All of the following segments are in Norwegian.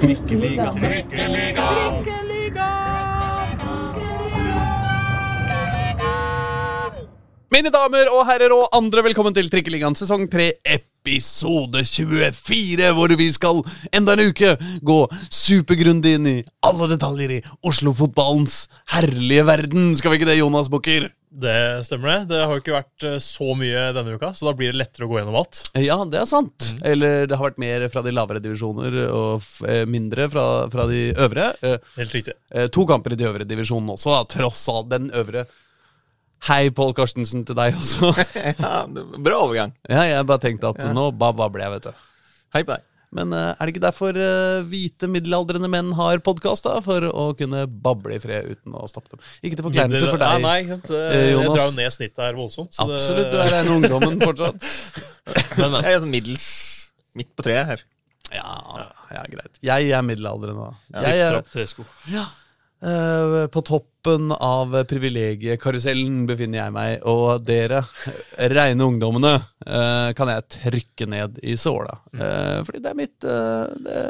Trikkeliga. Mine damer og herrer og andre, velkommen til Trikkeligaen sesong 3, episode 24, hvor vi skal enda en uke gå supergrundig inn i alle detaljer i Oslo-fotballens herlige verden. Skal vi ikke det, Jonas Bukker? Det stemmer, det. Det har jo ikke vært eh, så mye denne uka, så da blir det lettere å gå gjennom alt. Ja, det er sant. Eller det har vært mer fra de lavere divisjoner og eh, mindre fra, fra de øvre. Eh, Helt riktig. to kamper i de øvre divisjonene også, da, tross alt den øvre. Hei, Pål Karstensen, til deg også. Ja, Bra overgang. ja, jeg bare tenkte at nå baba babler jeg, vet du. Hei på deg. Men eh, er det ikke derfor eh, hvite middelaldrende menn har podkast, da? For å kunne bable i fred uten å stoppe dem. Ikke til forkleinelse for Ja, deg. nei, ikke sant? eh, Jeg drar jo ned snittet her voldsomt. det- Absolutt, du er en ungdommen fortsatt. Men, men. Jeg er sånn middels midt på treet her. Ja, ja greit. Jeg er middelaldrende, da. Jeg er. Ja. Eh, på toppen av privilegiekarusellen befinner jeg meg, og dere, reine ungdommene, eh, kan jeg trykke ned i såla. Eh, fordi det er mitt Det,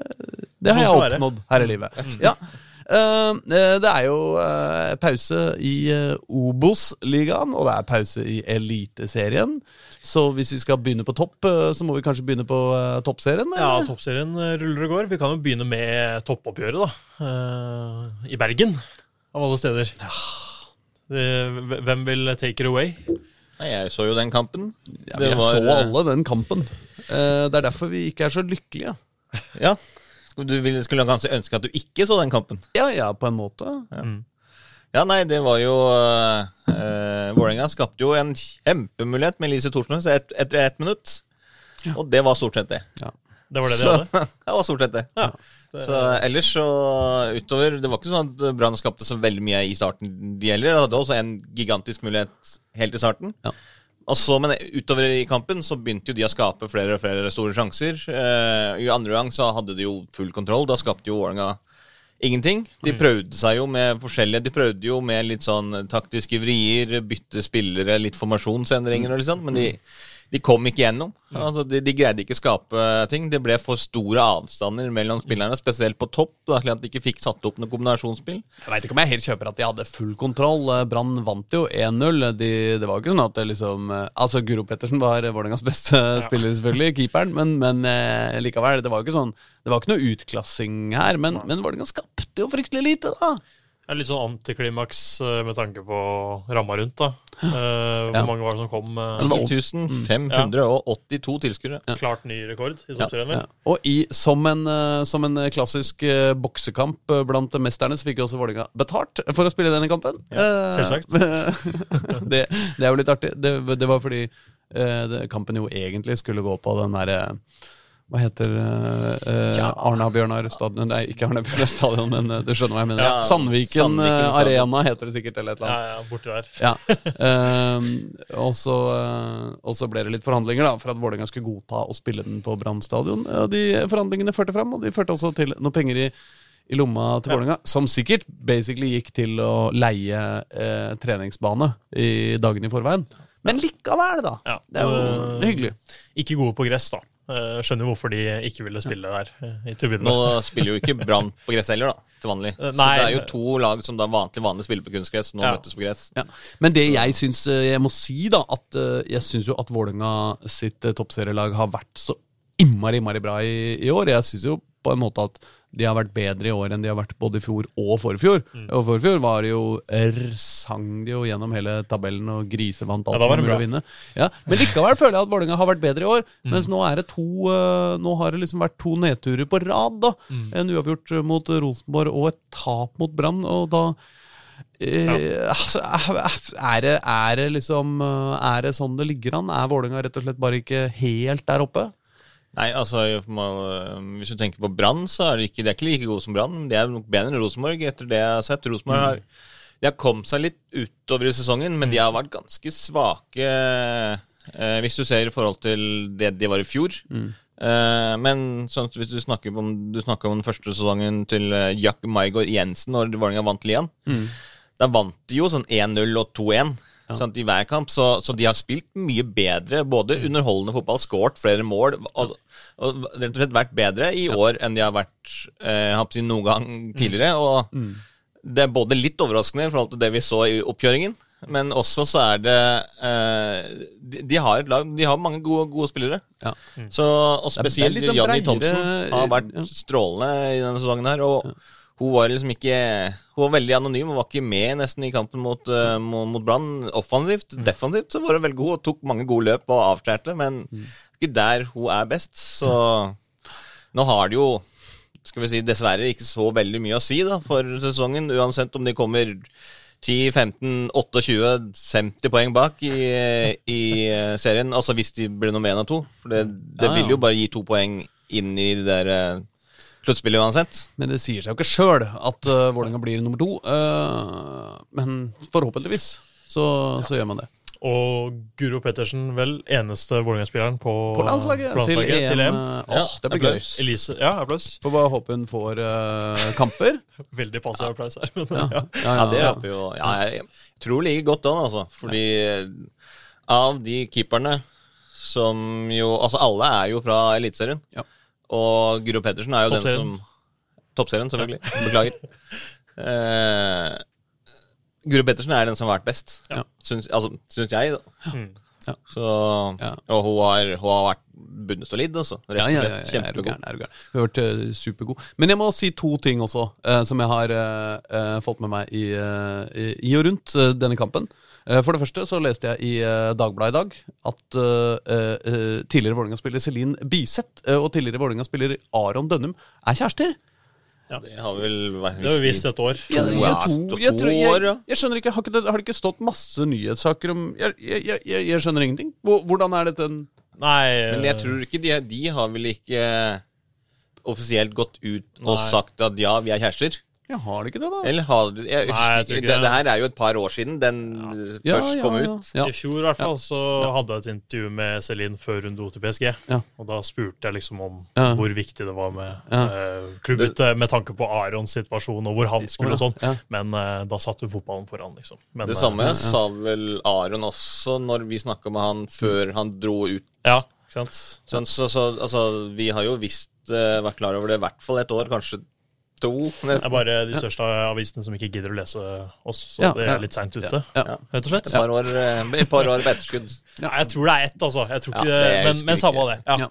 det har Sånn jeg oppnådd her i livet. Ja. Eh, eh, det er jo pause i Obos-ligaen, og det er pause i Eliteserien. Så hvis vi skal begynne på topp, eh, så må vi kanskje begynne på toppserien? Eller? Ja, toppserien eh, ruller og går. Vi kan jo begynne med toppoppgjøret, da. Eh, I Bergen, av alle steder. Ja. Hvem vil take it away? Nei, jeg så jo den kampen. Ja, jeg var, så eh, alle den kampen. Eh, det er derfor vi ikke er så lykkelige. Ja. Du skulle kanskje ønske at du ikke så den kampen? Ja, ja, på en måte. Ja, nei, det var jo uh, Vålerenga skapte jo en kjempemulighet med Elise Thorsnes et, etter ett minutt. Og det var stort sett det. Det var det de Så, hadde. det var stort sett det. Ja. Det- Så ellers så utover Det var ikke sånn at Brann skapte så veldig mye i starten, de heller. De hadde også en gigantisk mulighet helt i starten. Ja. Og så, Men utover i kampen så begynte jo de å skape flere og flere store sjanser. Eh, I andre gang så hadde de jo full kontroll. Da skapte jo Vålerenga ingenting. De prøvde seg jo med forskjellige De prøvde jo med litt sånn taktiske vrier, bytte spillere, litt formasjonsendringer og litt sånn, men de, de kom ikke gjennom. Altså, de, de greide ikke skape ting. Det ble for store avstander mellom spillerne, spesielt på topp, da, til at de ikke fikk satt opp noe kombinasjonsspill. Jeg veit ikke om jeg helt kjøper at de hadde full kontroll. Eh, Brann vant jo 1-0. De, det var jo ikke sånn at det liksom eh, Altså, Guro Pettersen var Vålerengas beste spiller, selvfølgelig, keeperen, men, men eh, likevel. Det var jo ikke sånn Det var ikke noe utklassing her, men, men Vålerenga skapte jo fryktelig lite, da. Er litt sånn antiklimaks eh, med tanke på ramma rundt, da. Eh, hvor Ja. mange var det som kom? eh, det var 10.582 tilskuere. Klart ny rekord i toppserien? Ja. Og i, som, en, eh, som en klassisk eh, boksekamp eh, blant mesterne, så fikk jo også Vålerenga betalt for å spille denne kampen. Eh, selvsagt. det, det er jo litt artig. Det, det var fordi det, kampen jo egentlig skulle gå på den derre hva heter uh, Arna-Bjørnar stadion Nei, ikke Arna-Bjørnar stadion, men uh, du skjønner hva jeg mener. Ja, Sandviken, Sandviken uh. Arena heter det sikkert, eller et eller Ja, annet. ja, borti der. Ja. Ehm, og, så, eh, og så ble det litt forhandlinger da for at Vålerenga skulle godta å spille den på Brann stadion. Ja, de forhandlingene førte fram, og de førte også til noen penger i, i lomma til Ja. Vålerenga. Som sikkert basically gikk til å leie eh, treningsbane i dagene i forveien. Men likevel, da. Ja. Det er jo Eh, hyggelig. Ikke gode på gress, da. Eh, skjønner hvorfor de ikke ville spille der eh, i Nå spiller jo ikke Brann på gress heller, da, til vanlig. Nei, Så det er jo to lag som da vanlig, vanlig spiller på kunstgress, nå Ja. møttes på gress. Ja. Men det jeg syns eh, jeg må si, da, at eh, jeg syns jo at Vålerenga sitt eh, toppserielag har vært så innmari, innmari bra i, i år. Jeg syns jo på en måte at de har vært bedre i år enn de har vært både i fjor og forfjor. Mm. Og forfjor var det jo r sang de jo gjennom hele tabellen og grisevant alt Ja, som var mulig å vinne. Ja, men likevel føler jeg at Vålerenga har vært bedre i år. Mm. Mens nå er det to eh, Nå har det liksom vært to nedturer på rad. da Mm. En uavgjort mot Rosenborg og et tap mot Brann. Og da Eh, altså, er, det, er det liksom eh, Er det sånn det ligger an? Er Vålerenga rett og slett bare ikke helt der oppe? Nei, altså Hvis du tenker på Brann, så er de ikke, de er ikke like gode som Brann. De er nok bedre enn Rosenborg, etter det jeg har sett. Rosenborg har, de har kommet seg litt utover i sesongen, men de har vært ganske svake eh, hvis du ser i forhold til det de var i fjor. Eh, men sånn, hvis du snakker om, du snakker om den første sesongen til eh, Jack Maigård Jensen, når Vålerenga vant ligaen, da vant de jo sånn 1-0 og 2-1. Sant, i hver kamp. Så, så de har spilt mye bedre. Både underholdende fotball, skåret flere mål. Og, og rett og slett vært bedre i år enn de har vært eh, noen gang tidligere. Og det er både litt overraskende i forhold til det vi så i oppkjøringen. Men også så er det eh, de, de har et lag De har mange gode, gode spillere. Ja. Så, og spesielt Johnny Thompson Thomsen har vært strålende i denne sesongen her. Og hun var liksom ikke Hun var veldig anonym og var ikke med nesten i kampen mot, uh, mot, Brann. Offensivt. Defensivt så var hun veldig god og tok mange gode løp og avskjærte, men ikke der hun er best. Så nå har det jo skal vi si, dessverre ikke så veldig mye å si da, for sesongen, uansett om de kommer 10, 15, 28, 50 poeng bak i, i eh, serien. Altså hvis de blir nummer én av to. For det, det ja. vil jo bare gi to poeng inn i det der sluttspillet uansett. Men det sier seg jo ikke sjøl at uh, Vålerenga blir nummer to. Uh, men forhåpentligvis så, så gjør man det. Og Guro Pettersen, vel eneste Vålerenga-spilleren på, På landslaget, på landslaget til EM. EM. eh, Åh, det blir gøy. Elise, ja, applaus. Får bare håpe hun får uh, kamper. Veldig passiv applaus her. Men, Ja, ja. ja, Ja, det håper jo Ja, jeg tror det ligger godt an, altså. Fordi av de keeperne som jo Altså, alle er jo fra Eliteserien. Ja. Og Guro Pettersen er jo den som Toppserien, selvfølgelig. Beklager. Eh, Guro Pettersen er den som har vært best, Ja. syns, altså, syns jeg. da Mm. Ja. Så, Ja. Og hun har, hun har vært bunnsolid, altså. Ja, ja, ja, ja, er du kjempegod. gæren, er du gæren. Hun har vært eh, supergod. Men jeg må si to ting også, uh, som jeg har uh, fått med meg i, i- i og rundt denne kampen. Eh, for det første så leste jeg i uh, Dagbladet i dag at eh, eh, tidligere Vålerenga-spiller Celine Biseth eh, og tidligere Vålerenga-spiller Aron Dønnum er kjærester. Det har vel vært Det har vi visst et år. To, ja, to, to jeg, tror, år, ja. jeg, jeg skjønner ikke, Har, ikke det, har det ikke stått masse nyhetssaker om Jeg, jeg, jeg, jeg, jeg skjønner ingenting. Hvordan er dette en Nei, Men jeg tror ikke de, de har vel ikke offisielt gått ut og Nei. sagt at ja, vi er kjærester? Ja, har det ikke det, da? Eller har de jeg, Nei, jeg tror ikke, det, det. det her er jo et par år siden den eh, Ja, først ja, kom ja. ut. Ja. I fjor i hvert fall så hadde jeg et intervju med Celine før hun dro til PSG. Ja. Og da spurte jeg liksom om Ja. hvor viktig det var med Ja. eh, klubbbytte med tanke på Arons situasjon og hvor han skulle og sånn. Ja. Men uh, da satte hun fotballen foran, liksom. Men, Det eh, samme sa vel Aron også når vi snakka med han før han dro ut. Ja, ikke sant? Så, så, så altså, vi har jo visst eh, vært klar over det i hvert fall et år, kanskje to. Det er bare de største avisene som ikke gidder å lese oss, så Ja, det er litt seint ute, Ja. rett og slett. Et par år, eh, et par år på etterskudd. Nei, jeg tror det er ett, altså. Jeg tror Ja, ikke, det men, men samme ikke. det. Ja. Ja.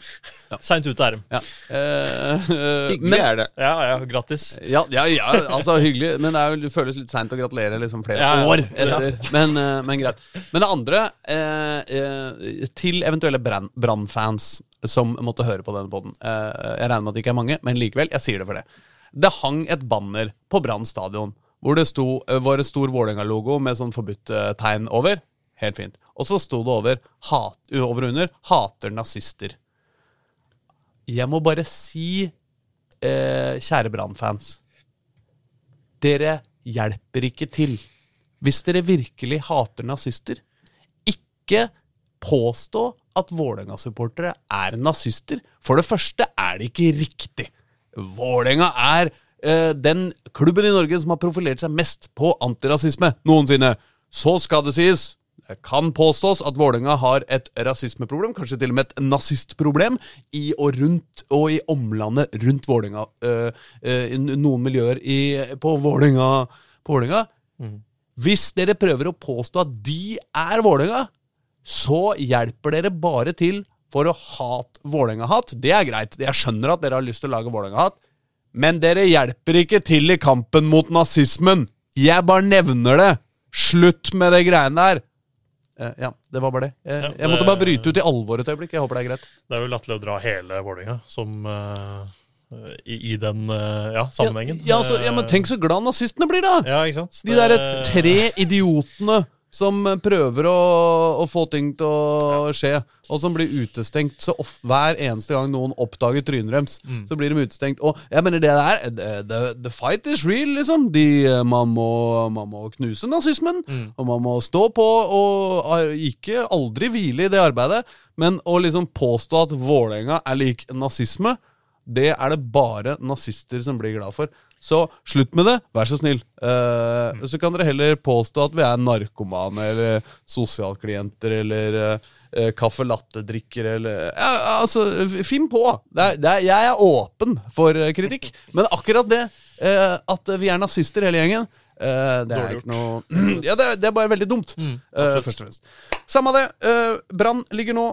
Ja. Seint ute er de. Ja. Eh, eh, Hyggelig er det. Ja, ja, grattis. ja, ja, ja, altså hyggelig, men det, er, det føles litt seint å gratulere liksom flere Ja, ja. år etter. Men, eh, men greit. Men det andre, eh, til eventuelle Brann- Brann-fans som måtte høre på denne poden. Jeg regner med at det ikke er mange, men likevel, jeg sier det for det. Det hang et banner på Brann stadion hvor det sto, eh, var en stor Vålerenga-logo med sånn forbudt-tegn over. Helt fint. Og så sto det over, over og under 'hater nazister'. Jeg må bare si, eh, kjære Brann-fans Dere hjelper ikke til. Hvis dere virkelig hater nazister, ikke påstå at Vålerenga-supportere er nazister. For det første er det ikke riktig. Vålerenga er eh, den klubben i Norge som har profilert seg mest på antirasisme noensinne. Så skal det sies. Det kan påstås at Vålerenga har et rasismeproblem, kanskje til og med et nazistproblem, i og rundt og i omlandet rundt Vålerenga. Eh, eh, i noen miljøer i, på Vålerenga. På Vålerenga. Hvis dere prøver å påstå at de er Vålerenga, så hjelper dere bare til for å hate Vålerenga-hat. Det er greit. Jeg skjønner at dere har lyst til å lage Vålerenga-hat. Men dere hjelper ikke til i kampen mot nazismen. Jeg bare nevner det. Slutt med det greiene der. Eh, ja, det var bare det. Eh, Ja, jeg måtte bare bryte ut i alvor et øyeblikk. Jeg håper det er greit. Det er jo latterlig å dra hele Vålerenga som uh, i, i den eh, ja, sammenhengen. Ja, altså, ja, men tenk så glad nazistene blir, da! Ja, ikke sant? De derre tre idiotene som prøver å, å få ting til å skje, og som blir utestengt så of, hver eneste gang noen oppdager trynet deres. Så blir de utestengt. Og jeg mener, det der the, the, fight is real, liksom. De, man, må, man må knuse nazismen, og man må stå på og ah, ikke aldri hvile i det arbeidet. Men å liksom påstå at Vålerenga er lik nazisme, det er det bare nazister som blir glad for. Så slutt med det, vær så snill. Eh, Så kan dere heller påstå at vi er narkomane eller sosialklienter eller uh, caffè latte-drikkere eller ja, Altså, finn på! Det er, det er, jeg er åpen for eh, kritikk. Men akkurat det, uh, at vi er nazister hele gjengen Uh, det er ikke noe Ja, det er, det er bare veldig dumt. Mm, uh, først og fremst. Samme det. Uh, Brann ligger nå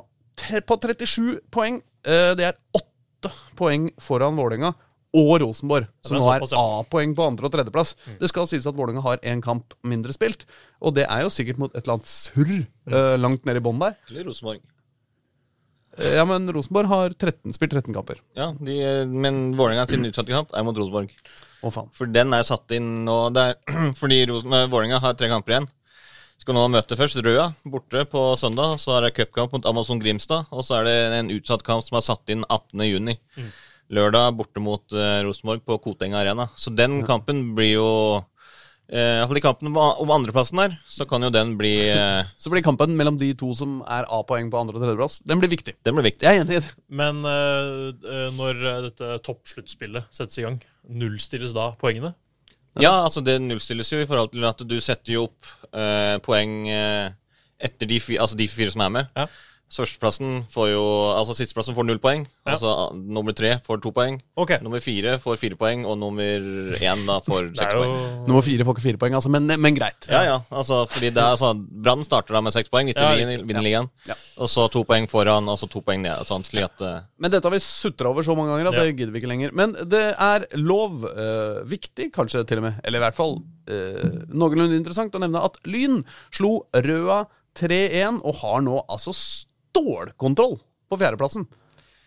på 37 poeng. Eh, det er åtte poeng foran Vålerenga og Rosenborg, som er nå er. A-poeng på andre- og tredjeplass. Det skal sies at Vålerenga har én kamp mindre spilt, og det er jo sikkert mot et eller annet surr eh, langt nede i bånn der. Eller Rosenborg. Eh, ja, men Rosenborg har 13, spilt 13 kamper. Ja, de, men Vålerenga sin utsatte kamp er mot Rosenborg. Å, faen. For den er satt inn nå det er, Fordi Vålerenga har tre kamper igjen. Skal nå møte først Røa borte på søndag. Så er det cupkamp mot Amazon Grimstad. Og så er det en utsatt kamp som er satt inn 18.6. Lørdag borte mot eh, Rosenborg på Koteng Arena. Så den kampen blir jo eh, Iallfall i kampen om andreplassen der, så kan jo den bli eh, Så blir kampen mellom de to som er A-poeng på andre- og tredjeplass, den blir viktig. Den blir viktig. Jeg er enig i det. Men eh, eh, når eh, dette toppsluttspillet settes i gang, nullstilles da poengene? Ja, altså det nullstilles jo i forhold til at du setter jo opp eh, poeng eh, etter de, fi, altså de fire som er med. Ja. Førsteplassen får jo Altså Sisteplassen får null poeng. Ja. Altså Nummer tre får to poeng. Okay. Nummer fire får fire poeng, og nummer én da får seks jo poeng. Nummer fire får ikke fire poeng, altså, men, men greit. Ja, ja, altså fordi det er sånn Brann starter da med seks poeng de Ja, vinner ligaen. Ja. Og så to poeng foran, og så to poeng ned. Sånn, slik at, uh... Men dette har vi sutra over så mange ganger at Ja. det gidder vi ikke lenger. Men det er lov, uh, viktig kanskje til og med, eller i hvert fall uh, noenlunde interessant å nevne at Lyn slo Røa 3-1 og har nå altså stålkontroll på fjerdeplassen.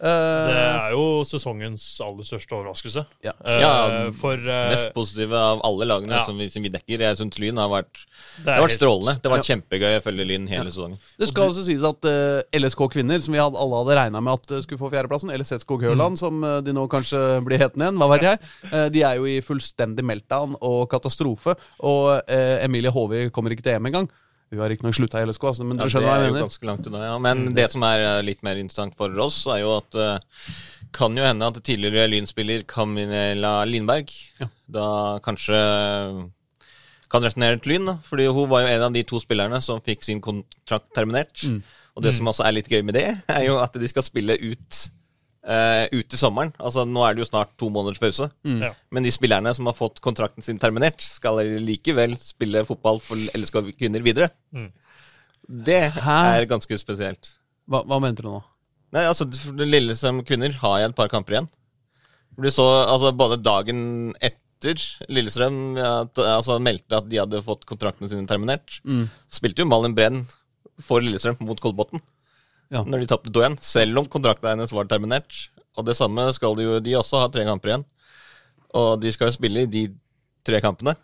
Eh, Det er jo sesongens aller største overraskelse. Ja. Eh, Ja, for eh, mest positive av alle lagene ja. som, vi, som vi dekker. Jeg syns Lyn har vært det Det har vært strålende. Det har vært Ja. kjempegøy å følge Lyn hele sesongen. Det skal også sies at uh, LSK Kvinner, som vi hadde, alle hadde regna med at eh, skulle få fjerdeplassen, eller ZSK mm. som eh, de nå kanskje blir hetende igjen, hva vet jeg, uh, de er jo i fullstendig meltdown og katastrofe. Og uh, Emilie Håvi kommer ikke til EM engang. Hun har riktignok slutta i LSK, altså, men Ja, dere skjønner det hva er jeg jo mener. ganske langt unna, ja. Men det som er eh, litt mer interessant for oss, er jo at det kan jo hende at tidligere Lyn-spiller Camilla Lindberg Ja. da kanskje kan returnere til Lyn. Fordi hun var jo en av de to spillerne som fikk sin kontrakt terminert. Mm. Og det som også er litt gøy med det, er jo at de skal spille ut eh, ut i sommeren. Altså Nå er det jo snart to måneders pause. Ja. Men de spillerne som har fått kontrakten sin terminert, skal likevel spille fotball for LSK kvinner videre. Mm. Det Hæ? er ganske spesielt. Hva, hva mente du nå? Nei, altså, for det Lillestrøm kvinner har jeg et par kamper igjen. Du så altså både dagen etter Lillestrøm at, altså, meldte at de hadde fått kontraktene sine terminert, Mm. spilte jo Malin Brenn for Lillestrøm mot Kolbotn Ja. når de tapte 2-1, selv om kontrakten hennes var terminert. Og det samme skal de jo De også ha tre kamper igjen. Og de skal jo spille i de tre kampene,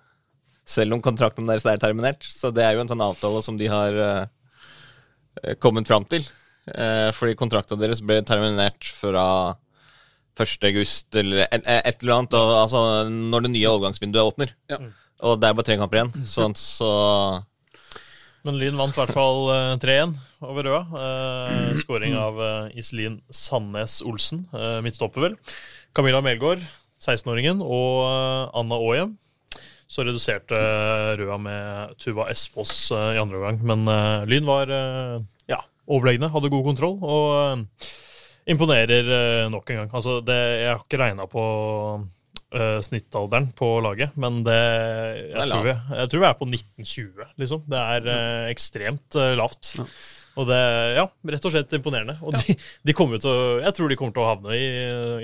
selv om kontrakten deres er terminert. Så det er jo en sånn avtale som de har uh, kommet fram til. Uh, fordi kontrakten deres ble terminert fra 1. august eller et, et eller annet. Og, altså når det nye overgangsvinduet åpner. Ja. Og det er bare tre kamper igjen. Sånn, så Men Lyn vant i hvert fall eh, 3-1 over røda. Eh, Skåring av eh, Iselin Sandnes Olsen, eh, midtstopper vel. Camilla Melgaard, 16-åringen, og eh, Anna Aahjem. Så reduserte røda med Tuva Espås eh, i andre omgang. Men eh, Lyn var eh, ja, overlegne, hadde god kontroll og eh, imponerer eh, nok en gang. Altså, det, jeg har ikke regna på uh, snittalderen på laget, men det, Det jeg, tror vi, jeg tror vi er på 1920, liksom. Det er uh, ekstremt uh, lavt. Og det ja, rett og slett imponerende. Og de, de kommer til å, jeg tror de kommer til å havne i,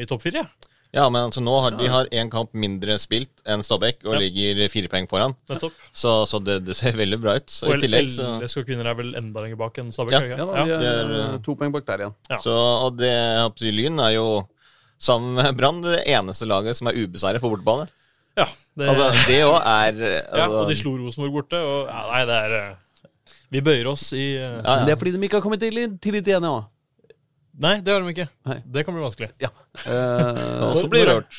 i topp fire. Ja. Ja, men altså nå har de har én kamp mindre spilt enn Stabæk og Ja. ligger fire poeng foran. Nettopp. Så, så det, det ser veldig bra ut. Så Og I tillegg så, LSK kvinner er vel enda lenger bak enn Stabæk? Ja. er Ja, da, det er er, eh, to poeng bak der igjen. Ja. så Og det Lyn er jo sammen med Brann det eneste laget som er ubeseiret på bortebane. ja, det, Altså, det òg er ja, altså, og de slo Rosenborg borte. Og, ja, nei, det er eh, Vi bøyer oss i uh, ja, det er fordi de ikke har kommet til, til igjen, ja. Nei, det har de ikke. Nei. Det kan bli vanskelig. ja. Og Eh, så blir det rørt.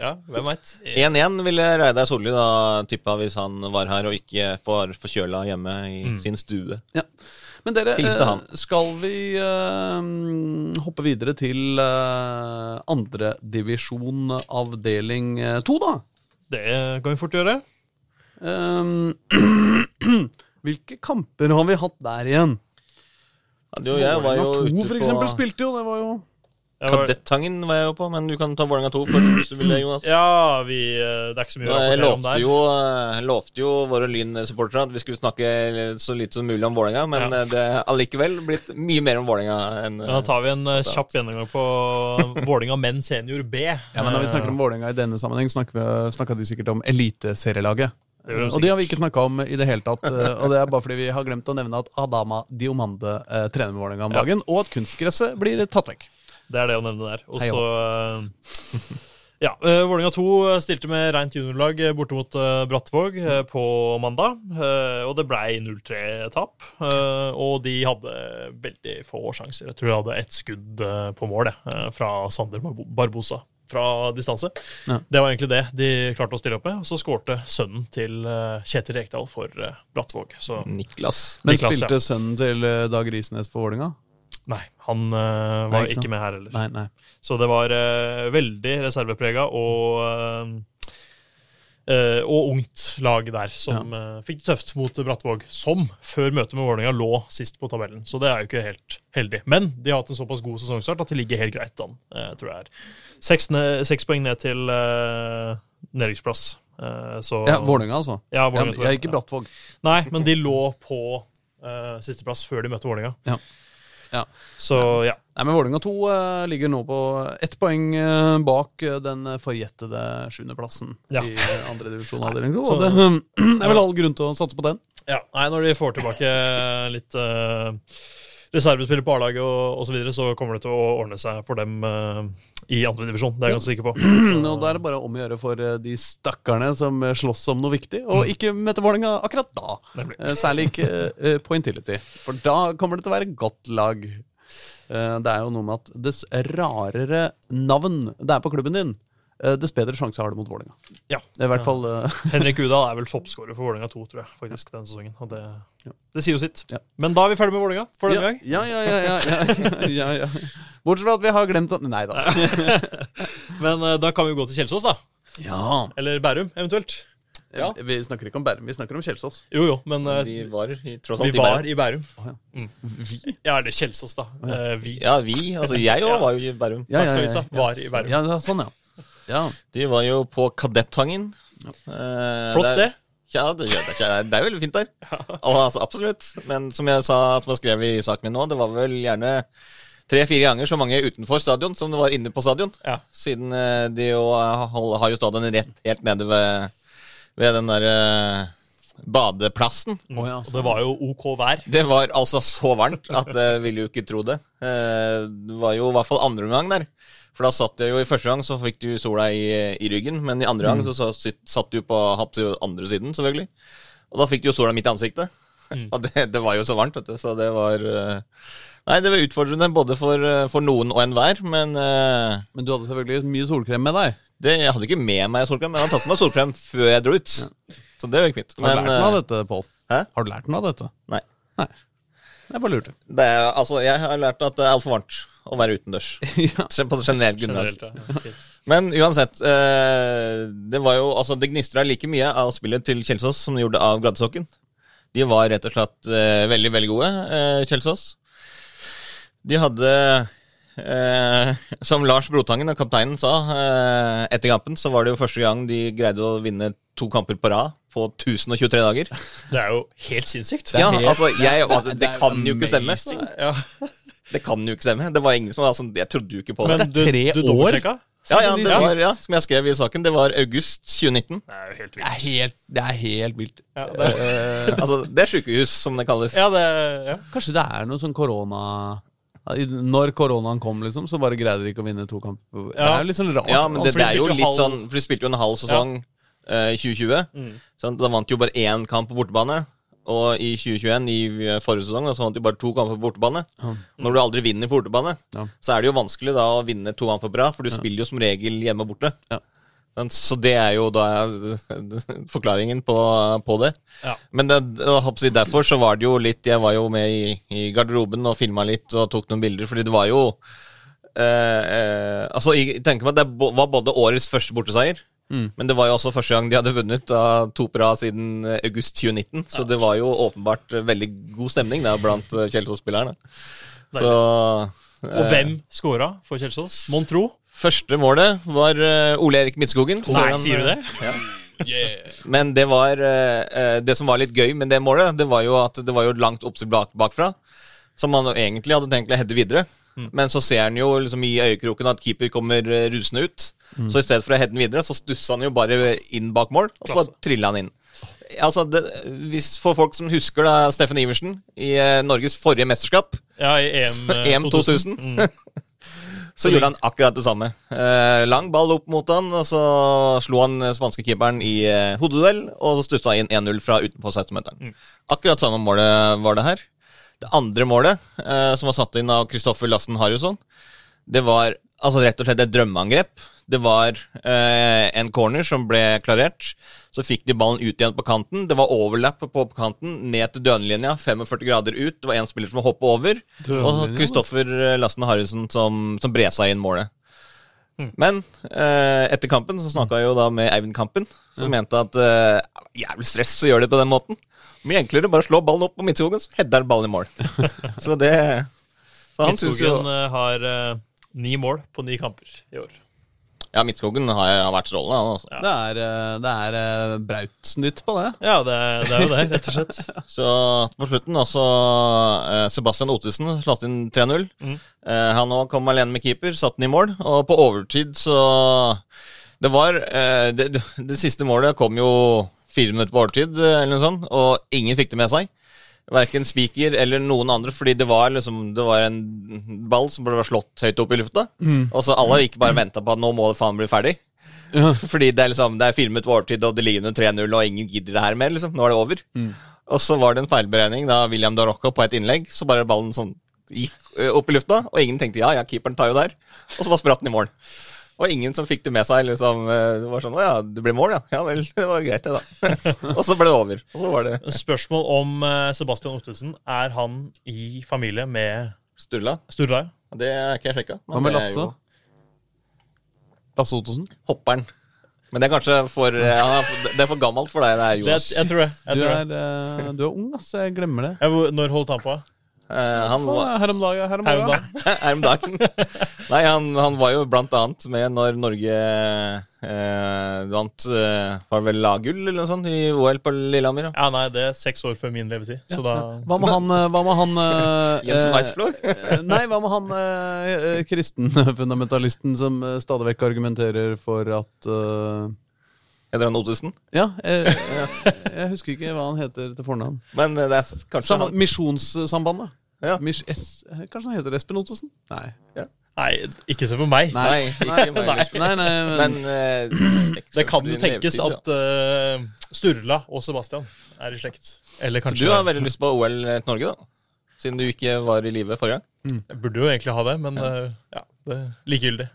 Ja, hvem veit? 1-1 ville Reidar Solli da tippa hvis han var her og ikke får forkjøla hjemme i Mm. sin stue. ja. Men dere, uh, skal vi uh, hoppe videre til uh, andredivisjon avdeling to, da? Det kan vi fort gjøre. Ehm, hvilke kamper har vi hatt der igjen? Ja, jo, jeg var jo Vålerenga 2 ute for på eksempel spilte jo, det var jo var- Kadettangen var jeg jo på, men du kan ta Vålerenga 2 først hvis du vil det, Jonas. Ja, vi, eh, det er ikke så mye å rapportere om der. jo, jeg lovte jo våre Lyn-supportere at vi skulle snakke så lite som mulig om Vålerenga, men Ja. det er allikevel blitt mye mer om Vålerenga enn da tar vi en uh, kjapp gjennomgang på Vålinga menn senior B. Ja, men Når vi snakker om Vålerenga i denne sammenheng, snakker vi, de sikkert om eliteserielaget. Det Og de har vi ikke snakka om i det hele tatt. eh, Og det er bare fordi vi har glemt å nevne at Adama Diomande eh, trener med Vålerenga om dagen, og at kunstgresset blir tatt vekk. Det er det å nevne der. Og så eh, Ja, uh, Vålerenga 2 stilte med rent juniorlag eh, borte mot eh, Brattvåg eh, på mandag. eh, og det blei 0-3-tap. eh, og de hadde veldig få sjanser. Jeg tror de hadde ett skudd eh, på mål eh, fra Sander Barbosa fra distanse. Ja. Det var egentlig det de klarte å stille opp med. Og så skårte sønnen til eh, Kjetil Rekdal for uh, Brattvåg. Så Niklas. Men Niklas, ja. spilte sønnen til eh, Dag Risnes for Vålerenga? nei, han eh, var Nei, ikke ikke med her heller. Nei, nei. Så det var eh, veldig reserveprega og eh, og ungt lag der, som eh, fikk det tøft mot Brattvåg. Som før møtet med Vålerenga lå sist på tabellen. Så det er jo ikke helt heldig. Men de har hatt en såpass god sesongstart at de ligger helt greit an. Uh, tror jeg er. Seks, ne- seks poeng ned til uh, nedrykksplass. Så Ja, Vålerenga, altså. Ja, Vålinga, jeg jeg. ikke Brattvåg. Nei, men de lå på uh, sisteplass før de møtte Vålerenga. Ja. Ja. Så ja. Nei, men Vålerenga 2 uh, ligger nå på ett poeng uh, bak eh, den forjettede sjuendeplassen Ja. i andredivisjon avdeling 2. Så- Og det, det er vel all grunn til å satse på den. Ja, nei, Når de får tilbake litt reservespillere på A-laget og osv., så, videre, så kommer det til å ordne seg for dem uh, i andredivisjon. Det er jeg ganske sikker på. Nå, Da er det bare om å gjøre for eh, de stakkarene som eh, slåss om noe viktig, og Mm. ikke møte Vålerenga akkurat da. Nemlig. Særlig ikke uh, på Intility. For da kommer det til å være godt lag. Uh, Det er jo noe med at dess rarere navn det er på klubben din, dess bedre sjanse har du mot Vålerenga. Ja. I fall eh, Henrik Udal er vel toppskårer for Vålerenga 2, tror jeg, faktisk, denne sesongen. Og det, Ja. det sier jo sitt. Ja. Men da er vi ferdig med Vålerenga for denne ja, gang. ja, ja, ja, ja, ja, ja, ja. Bortsett fra at vi har glemt at Nei da. Men eh, da kan vi jo gå til Kjelsås, da. Ja. Eller Bærum, eventuelt. Ja. Vi snakker ikke om Bærum, vi snakker om Kjelsås. Jo, jo, men eh, Vi var i, tross vi alt i var Bærum. i Bærum. Oh, ja. Mm. Vi? Ja, eller Kjelsås, da. Eh, vi. Ja, vi. Altså, jeg òg Ja. var jo i Bærum. Ja, ja, ja, Dagsavisa ja. var i Bærum. Ja, ja, sånn, ja. Ja. De var jo på Kadettangen. Eh, Flott sted. Ja, det, det, er- det veldig fint der. Og, altså, absolutt. Men som jeg sa at var skrevet i saken min nå, det var vel gjerne tre-fire ganger så mange utenfor stadion som det var inne på stadion. Ja. Siden eh, de jo eh, har jo stadion rett helt nede ved, ved den der eh, badeplassen. Ja, Og det var jo OK vær. Det var altså så varmt at jeg ville jo ikke tro det. Eh, Det var jo i hvert fall andre omgang der. For da satt jeg jo i første gang så fikk du sola i, i ryggen, men i andre gang så sa- satt du på hatt til andre siden, selvfølgelig. Og da fikk du jo sola midt i ansiktet. Og det, det var jo så varmt, vet du, så det var eh, Nei, det var utfordrende både for, eh, for noen og enhver, men eh, Men du hadde selvfølgelig mye solkrem med deg. Det, jeg hadde ikke med meg solkrem, men jeg hadde tatt med meg solkrem før jeg dro ut. Så det gikk fint. Har du lært noe av eh, dette, Pål? Har du lært noe av dette? nei. Nei. Jeg bare lurte. Det er, altså, jeg har lært at det er altfor varmt å være utendørs. ja. På generelt grunnlag. Generelt, ja. Men uansett, eh, det var jo Altså, det gnistra like mye av spillet til Kjelsås som det gjorde av Gladdesokken. De var rett og slett eh, veldig, veldig gode, eh, Kjelsås. De hadde eh, Som Lars Brotangen, kapteinen, sa eh, etter kampen, så var det jo første gang de greide å vinne to kamper på rad på 1023 dager. Det er jo helt sinnssykt. Ja, helt- altså, jeg, altså, Det det er kan jo ikke stemme. Ja. Det kan jo ikke stemme. Det var ingen som altså, Jeg trodde jo ikke på det. Men du, tre du år? Ja, ja, det var, ja, som jeg skrev i saken, det var august 2019. Det er jo helt Det vilt. er helt, det er helt vilt. Ja, det er, Eh, altså, det er sjukehus, som det kalles. ja, det, ja. Kanskje det er noe sånn korona Når koronaen kom, liksom, så bare greide de ikke å vinne to kamper. Det er jo litt sånn rart. Ja, men det, for det er jo litt halv- sånn For de spilte jo en halv sesong eh, i 2020. Mm. Sånn, da vant de jo bare én kamp på bortebane. Og i 2021, i eh, forrige sesong, så vant de bare to kamper på bortebane. Ja. Når du aldri vinner på bortebane, Ja. så er det jo vanskelig da å vinne to kamper på rad, for du spiller jo som regel hjemme og borte. Ja. Så det er jo da forklaringen på, på det. Ja. Men det, derfor så var det jo litt Jeg var jo med i, i garderoben og filma litt og tok noen bilder, fordi det var jo eh, eh, Altså, jeg tenker meg at det var både årets første borteseier, Men det var jo også første gang de hadde vunnet da to på rad siden august 2019. Så det var jo åpenbart veldig god stemning der blant eh, Kjelsås-spillerne. Så Og eh, hvem skåra for Kjelsås? Mon tro? Første målet var eh, Ole Erik Midtskogen. Nei, sier du det? Men det var eh, eh, Det som var litt gøy med det målet, det var jo at det var jo langt oppspill bak, bakfra. Som man egentlig hadde tenkt å heade videre. Men så ser han jo liksom i øyekroken at keeper kommer eh, rusende ut. Så i stedet for å heade den videre, så stussa han jo bare inn bak mål, og så bare trilla han inn. Altså, det, hvis For folk som husker da Steffen Iversen i eh, Norges forrige mesterskap, Ja, i EM, 2000, EM 2000. Mm. Så gjorde han akkurat det samme. Eh, lang ball opp mot han, og så slo han eh, spanske keeperen i eh, hodeduell, og så stussa inn 1-0 fra utenpå 16-meteren. Akkurat samme målet var det her. Det andre målet, eh, som var satt inn av Kristoffer Lassen Harjusson, det var altså rett og slett et drømmeangrep. Det var eh, en corner som ble klarert. Så fikk de ballen ut igjen på kanten. Det var overlapp på, på kanten, ned til dønelinja, 45 grader ut. Det var én spiller som hoppet over, Dønelinja, og Kristoffer Lassen Harrison som, som bresa inn målet. Men eh, etter kampen så snakka jeg jo da med Eivind Kampen, som mente at eh, jævlig stress å gjøre det på den måten. Mye enklere bare slå ballen opp på midtskogen, så header ballen i mål. så det Så han Midtskogen jo eh, har eh, ni mål på ni kamper i år. Ja, Midtskogen har, har vært strålende, altså. Det er, eh, det er eh, Brautsen-nytt på det. Ja, det, det er jo det, rett og slett. Så på slutten også eh, Sebastian Ottesen slatt inn 3-0. Mm. Han òg kom alene med keeper, satte den i mål. Og på overtid så Det var det, det, siste målet kom jo fire minutter på overtid, eller noe sånt, og ingen fikk det med seg. Verken Spiker eller noen andre, fordi det var liksom Det var en ball som ble slått høyt opp i lufta. Og så alle gikk bare og venta på at nå må det faen bli ferdig. Ja. Fordi det er liksom Det er filmet på overtid, og det ligger under 3-0, og ingen gidder det her mer. liksom Nå er det over. Og så var det en feilberegning da William Darocco på et innlegg, så bare ballen sånn gikk opp i lufta, og ingen tenkte ja, ja, keeperen tar jo der. Og så bare spratt den i mål. Og ingen som fikk det med seg. liksom eh, Det var sånn Å ja, det ble mål, ja. Ja vel, det var greit, det, da. og så ble det over. Og så var det Spørsmål om eh, Sebastian Ottesen. Er han i familie med Sturla. Sturla? ja. Det er ikke jeg sjekka. Hva med Lasse? Lasse Ottesen? Hopperen. Men det er kanskje for eh, er, for- Det er for gammelt for deg, det her, Jonas. jeg tror det. Jeg Du tror er, det. er, du er ung, ass. Jeg glemmer det. Jeg, når holdt han på? Eh, han var Her om dagen. Her om dagen. her om dagen. Nei, han, han var jo blant annet med når Norge eh, vant eh, Var det vel laggull eller noe sånt i OL på Lillehammer? Ja. Ja, nei, det er seks år før min levetid. Så da Hva med han, eh, hva med han eh, Jens eh, eh, Nei, hva med han eh, kristenfundamentalisten som stadig vekk argumenterer for at eh, Heter han Ottesen? Ja, jeg, jeg husker ikke hva han heter til fornavn. Men eh, det er kanskje Sam, han. Misjonssambandet. Ja. Mis, S, eh, kanskje han heter Espen Ottesen? Nei. Nei, ikke se på meg. Nei, ikke meg. Nei, nei, nei men, Men uh, Det kan jo tenkes levetid, at uh, Sturla og Sebastian er i slekt. Eller kanskje Så du har veldig lyst på OL til Norge, da? Siden du ikke var i live forrige gang? Jeg burde jo egentlig ha det, men eh, ja, det er likegyldig.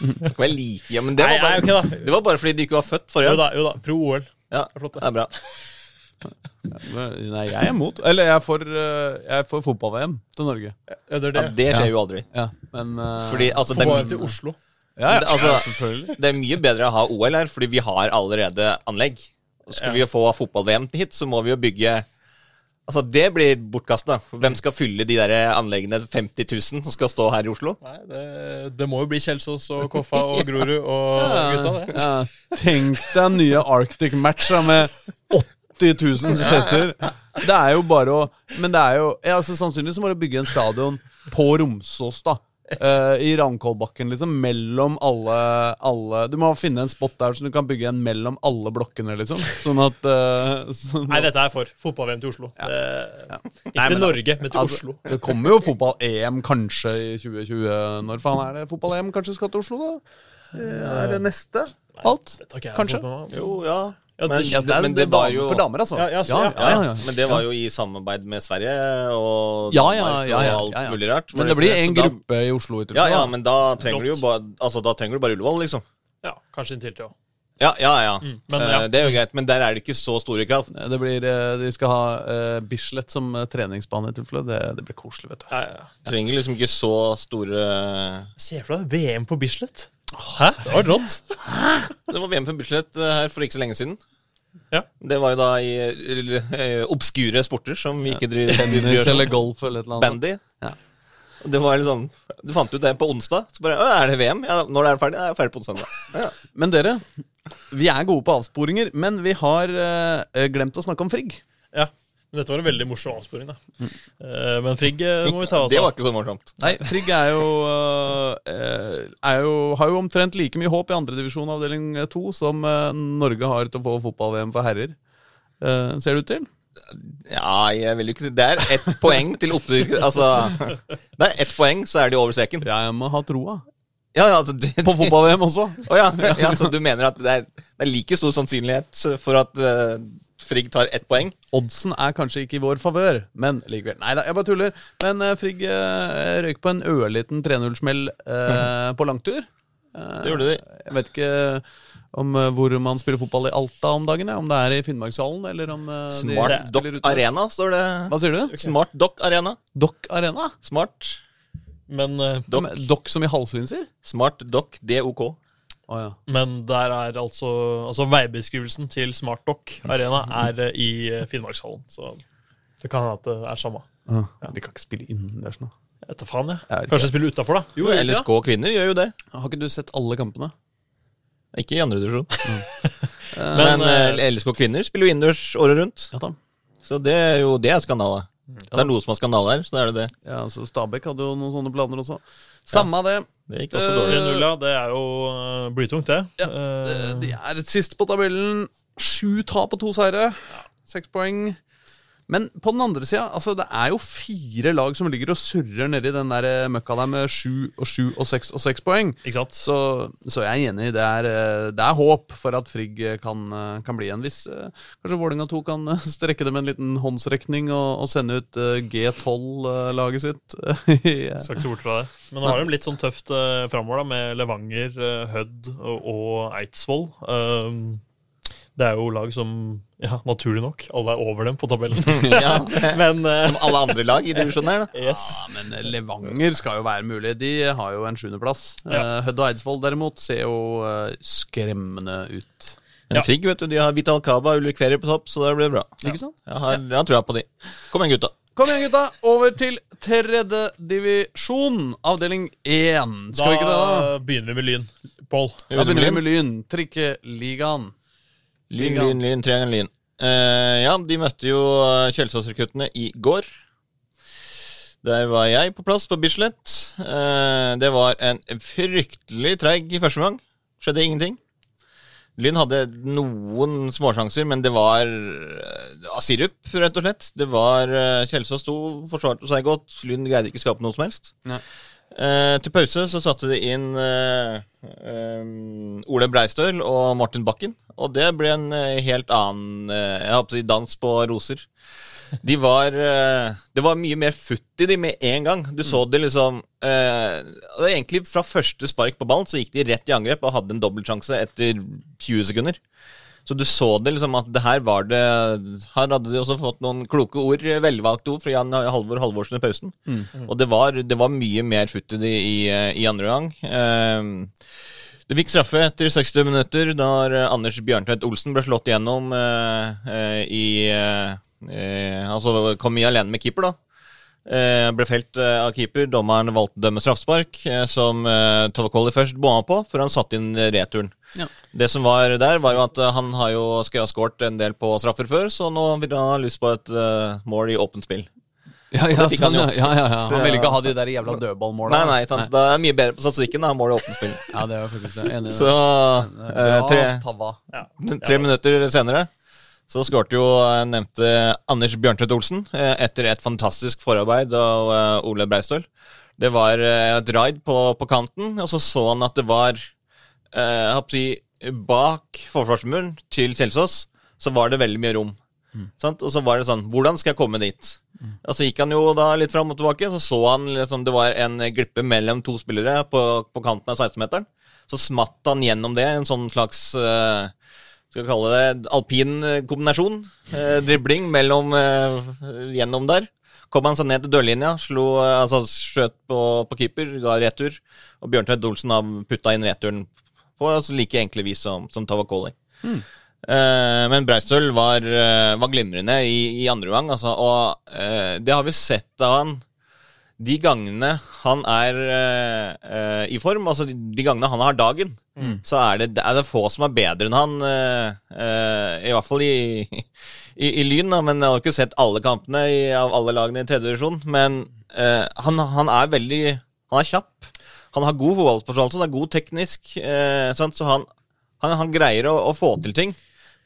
Det var like, ja, men det Nei, var, nei, bare, ok da. det var bare fordi du ikke var født forrige Jo gang. da, jo da. Pro OL. Ja, Det er flott, det. det er bra. Nei, jeg er imot. Eller jeg er for, eh, jeg er for fotball-VM til Norge. Ja, det er Ja, det. det skjer Ja. jo aldri. Ja, men eh, Fordi altså, Få det, bare er, til Oslo. ja, ja, det- altså- ja, selvfølgelig. det er mye bedre å ha OL her, fordi vi har allerede anlegg. Skal vi få fotball-VM hit, så må vi jo bygge Altså, det blir bortkasta. Hvem skal fylle de der anleggene 50 000 som skal stå her i Oslo? Nei, det, det må jo bli Kjelsås og Koffa og Grorud og gutta, det. Ja, tenk deg nye Arctic Match da, med 80 000 seter. Det er jo bare å Men det er jo ja, altså, Sannsynligvis så må du bygge en stadion på Romsås, da. Eh, I Ravnkollbakken, liksom. Mellom alle, alle Du må finne en spot der så du kan bygge en mellom alle blokkene, liksom. Sånn at uh, sånn Nei, dette er for. Fotball-VM til Oslo. Det, Ikke Nei, til Norge, men til Altså, Oslo. Det kommer jo fotball-EM kanskje i 2020. Når faen er det fotball-EM kanskje skal til Oslo, da? Eh, Er det neste? Alt? Nei, Kanskje? Jo, ja. Ja, Men, det- Ja, det men det det var jo For damer, altså. Ja, ja, så- ja, ja. ja, ja. Men det var jo i samarbeid med Sverige og Ja, ja, Danmark og alt ja, ja. mulig rart. Men det blir en Så da- gruppe i Oslo. i Ja, ja, men da trenger du jo bare Altså, da trenger du bare Ullevål, liksom. Ja, kanskje inntil til òg. Ja, ja, ja. Mm, men ja. Eh, Det er jo greit, men der er det ikke så store krav. Det blir, eh, De skal ha uh, Bislett som treningsbane i tilfelle. Det, det blir koselig, vet du. Ja, ja. Trenger liksom ikke så store Se for deg VM på Bislett. Hæ? Det var rått. Det var VM for Bislett eh, her for ikke så lenge siden. Ja. Det var jo da i eh, obskure sporter som vi ikke driver med. Tennis sånn. eller golf eller et eller annet. Bandy. Ja. Det var liksom Du fant ut det på onsdag. Så bare, Er det VM? Ja, når det er ferdig? Ja, Jeg er ferdig på onsdag. Ja, ja. Men dere, vi er gode på avsporinger, men vi har uh, glemt å snakke om Frigg. Ja. Men dette var en veldig morsom avsporing, da. Mm. men Frigg eh, må vi ta oss Det var ikke så morsomt. Nei, Frigg er jo, eh, er jo Har jo omtrent like mye håp i andredivisjon avdeling to som Norge har til å få fotball-VM for herrer. Eh, ser det ut til? Ja, jeg vil jo ikke Det er ett poeng til opptrykk. Altså Det er ett poeng, så er de over streken. Jeg må ha troa. Ja, ja, altså, det, På fotball-VM også. Oh, ja, ja, så du mener at det er, det er like stor sannsynlighet for at Frigg tar ett poeng? Oddsen er kanskje ikke i vår favør, men likevel. Nei da, jeg bare tuller. Men uh, Frigg uh, røyk på en ørliten 3-0-smell uh, på langtur. Eh, Det gjorde de. Jeg vet ikke om eh, hvor man spiller fotball i Alta om dagen. ja. Om det er i Finnmarkshallen, eller om eh, Smart Dock. Arena, står det. Hva sier du? Smart Dock Arena. Dock Arena? Smart Men, uh, Dock. Dock som i halslinser? Smart Dock DOK. Å ja. men der er altså Altså veibeskrivelsen til SmartDock Arena er eh, i eh, Finnmarkshallen. Så det kan hende at det er samme. Ah, De kan ikke spille innendørs nå. Jeg vet da faen, jeg. Jeg. Kanskje spille utafor, da. Jo, LSK kvinner gjør jo det. Har ikke du sett alle kampene? Ikke i andre divisjon. Men, Men, eh, LSK kvinner spiller jo innendørs året rundt. Ja da. Så det er jo det er skandale. Det er noe som har skandale her, så er det det. Ja, så Stabæk hadde jo noen sånne planer også. Samme av det. Det gikk også Eh, dårlig. 3-0, ja. Det er jo eh, blytungt, det. Ja, De er et sist på tabellen. Sju tap og to seire. Seks poeng. Men på den andre sida, altså, det er jo fire lag som ligger og surrer nedi den der eh, møkka der med sju og sju og seks og seks poeng. ikke? Så, så jeg er enig. Det er, eh, det er håp for at Frigg eh, kan, kan bli en viss Kanskje Vålinga 2 kan strekke det med en liten håndsrekning og, og sende ut eh, G12-laget sitt. i, eh, Skal ikke se bort fra det. Men nå har de litt sånn tøft framover, da, med Levanger, Hødd og, og Eidsvoll. Um, det er jo lag som, ja, naturlig nok, alle er over dem på tabellen. Ja, Men uh, som alle andre lag i divisjonen her, da. yes. Ja, men Levanger skal jo være mulig. De har jo en sjuendeplass. Ja. Eh, Hødd og Eidsvoll derimot ser jo uh, skremmende ut. Men Ja. Frigg, vet du, de har Vital Kaba og Ulrik Ferie på topp, så det blir bra. Ikke sant? Jeg har, jeg har trua på de. Kom igjen, gutta. Kom igjen, gutta. Over til tredje divisjon, avdeling én. Skal vi ikke det, da? Da begynner vi med Lyn. Pål. Da begynner vi med Lyn. Trikkeligaen. Lyn, lyn, lyn, triangel, lyn. Uh, ja, de møtte jo eh, Kjelsås-rekruttene i går. Der var jeg på plass på Bislett. Uh, det var en fryktelig treig første gang. Skjedde ingenting. Lyn hadde noen småsjanser, men det var, uh, sirup, rett og slett. Det var uh, Kjelsås sto, forsvarte seg godt. Lyn greide ikke å skape noe som helst. Nei. Eh, til pause så satte de inn eh, um, Ole Breistøl og Martin Bakken. Og det ble en eh, helt annen eh, Jeg håper å si dans på roser. De var Det var mye mer futt i de med en gang. Du så det liksom eh, og det er Egentlig fra første spark på ballen så gikk de rett i angrep og hadde en dobbeltsjanse etter 20 sekunder. Så du så det liksom at det her var det Her hadde de også fått noen kloke ord, velvalgte ord, fra Jan Halvor Halvorsen i pausen. Og det var, det var mye mer futt i det i, eh, i andre gang. Um, det fikk straffe etter 60 minutter da Anders Bjørntveit Olsen ble slått igjennom eh, eh, i eh, eh, Altså kom i alene med keeper, da. Eh, ble felt eh, av keeper. Dommeren valgte å dømme straffespark, eh, som eh, Tavakoli først bomma på, før han satte inn returen. Ja. Det som var der, var jo at eh, han har jo skal ha skåret en del på straffer før, så nå vil han ha lyst på et eh, mål i åpent spill. Ja, ja, det fikk han jo. ja, ja, ja. Han vil ikke ha de der jævla dødballmåla. Nei, nei, det er mye bedre på statistikken da, mål i åpent spill. Ja, det er faktisk det. Enig i det. Så eh, tre, Ja. Tre minutter senere så skårte jo eh, nevnte Anders Bjørntvedt Olsen eh, etter et fantastisk forarbeid av eh, Ole Breistøl. Det var et raid på, på kanten, og så så han at det var eh, si, Bak forsvarsmuren til Kjelsås så var det veldig mye rom. Sant? Og så var det sånn Hvordan skal jeg komme dit? Og så gikk han jo da litt fram og tilbake, så så han liksom det var en glippe mellom to spillere på, på kanten av 16-meteren. Så smatt han gjennom det, en sånn slags eh, skal vi kalle det alpin eh, kombinasjon. Eh, dribling mellom eh, gjennom der. kom han seg ned til dørlinja, slo, eh, altså skjøt på, på keeper, ga retur. Og Bjørntveit Olsen har putta inn returen på altså, like enkle vis som, som Tavakoli. Eh, men Breistøl var, var glimrende i, i andre gang, altså, og det har vi sett av han de gangene han er i form, altså de, de gangene han har dagen, så er det, er det få som er bedre enn han. eh, eh, I hvert fall i, i, i Lyn, da, men jeg har ikke sett alle kampene i, av alle lagene i tredje divisjon. Men eh, han, han er veldig Han er kjapp. Han har god fotballforståelse, han er god teknisk, eh, så han, han, han greier å, å få til ting.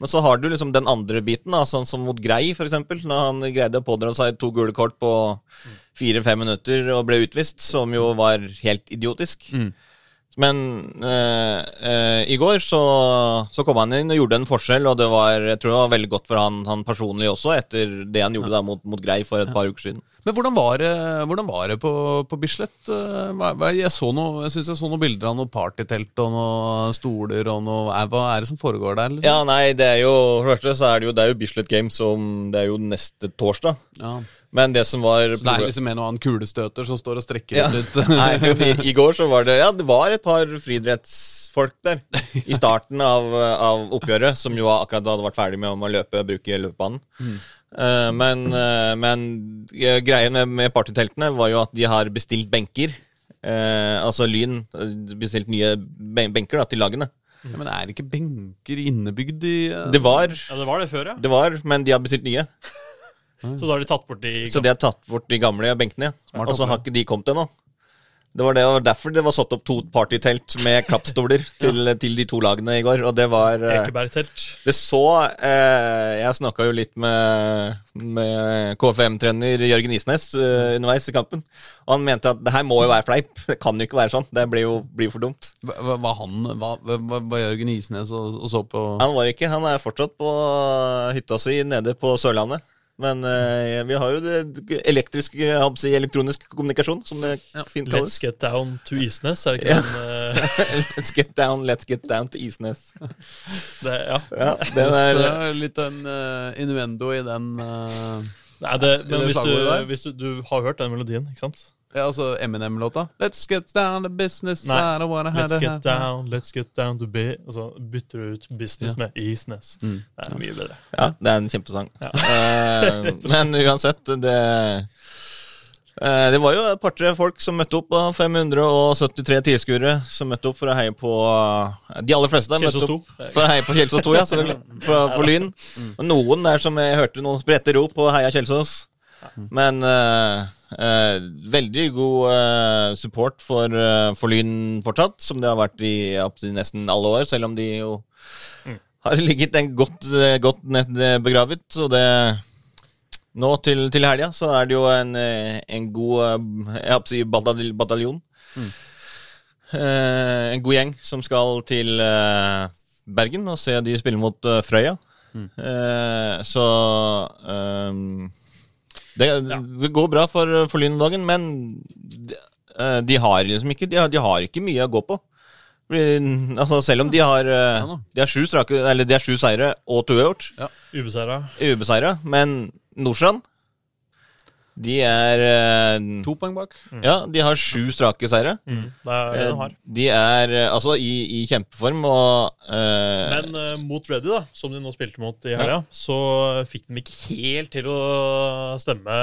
Men så har du liksom den andre biten, da, sånn som mot Grei, f.eks. Når han greide å pådra seg to gule kort på fire-fem minutter og ble utvist, som jo var helt idiotisk. Men eh, eh, i går så, så kom han inn og gjorde en forskjell, og det var, jeg tror det var veldig godt for han, han personlig også, etter det han gjorde da mot, mot Grei for et par uker siden. Men hvordan var det, hvordan var det på, på Bislett? Eh, Jeg, så noe, jeg syns jeg så noen bilder av noe partytelt og noen stoler og noe Hva er det som foregår der? Liksom? Ja, nei, det er jo For det første så er det jo, det er jo Bislett Games som Det er jo neste torsdag. Ja. Men det som var Så det er liksom en og annen kulestøter som står og strekker Ja. ut? Nei, i, I går så var det Ja, det var et par friidrettsfolk der i starten av, av oppgjøret, som jo akkurat hadde vært ferdig med om å løpe bruke løpebanen. Eh, men uh, men eh, greien med, med partyteltene var jo at de har bestilt benker. Uh, altså Lyn bestilt nye ben benker da, til lagene. Ja, men er det ikke benker innebygd i uh... Det var, Ja, det var det før, ja. det var, men de har bestilt nye. Så da har de tatt bort de Så de har tatt bort de gamle benkene. ja. Og så har ikke de kommet ennå. Det var, det, og derfor det var satt opp to partytelt med klappstoler til, til de to lagene i går. Og det var eh, Ekebergtelt. Det så eh, Jeg snakka jo litt med, med KFM-trener Jørgen Isnes eh, underveis i kampen. Og han mente at det her må jo være fleip. Det kan jo ikke være sånn. Det blir jo, blir jo for dumt. Hva, hva- han, hva Jørgen Isnes og, og så på Han var ikke. Han er fortsatt på hytta si nede på Sørlandet. Men uh, vi har jo det elektriske, jeg holdt si, elektronisk kommunikasjon, som det fint kalles. Let's get down to Isnes, er det ikke Ja. den uh... let's get down, let's get down to Isnes. det, Ja. Ja, det er, litt en eh, innuendo i den Nei, det, men hvis, du, hvis du, du har hørt den melodien, ikke sant? Ja, altså Eminem-låta. Let's get down to business. Nei, I don't wanna have Let's it get down, let's get down to be Og så bytter du ut business Ja. med isness. Mm. Det er mye bedre. ja, det er en kjempesang. Ja. uh, men uansett, det eh, Det var jo et par-tre folk som møtte opp. da, 573 tilskuere som møtte opp for å heie på eh, De aller fleste møtte Kjelsås opp for å heie på Kjelsås 2, ja. For, for Lyn. Og noen der som jeg hørte noen sprette rop på Heia Kjelsås. Men uh, uh, veldig god uh, support for, for Lyn fortsatt, som det har vært i på nesten alle år, selv om de jo har ligget en godt, godt ned begravet. Så det Nå til, til helga så er det jo en, en god Jeg å si batalj bataljon. Eh, en god gjeng som skal til Bergen og se de spille mot Frøya. Eh, så ehm, det, det går bra for, for Lyn om dagen, men de, eh, de har liksom ikke de har, de har ikke mye å gå på. Altså, selv om de har, eh, Ja de har sju strake Eller de har sju seire og to uavgjort, Ubeseira. ubeseira, men Nordstrand de er uh, To poeng bak. Ja, de har sju strake seire. Mm. Det er det de har. De er uh, altså i, i kjempeform og uh, Men eh, mot Reddy, da, som de nå spilte mot i helga, så fikk de ikke helt til å stemme,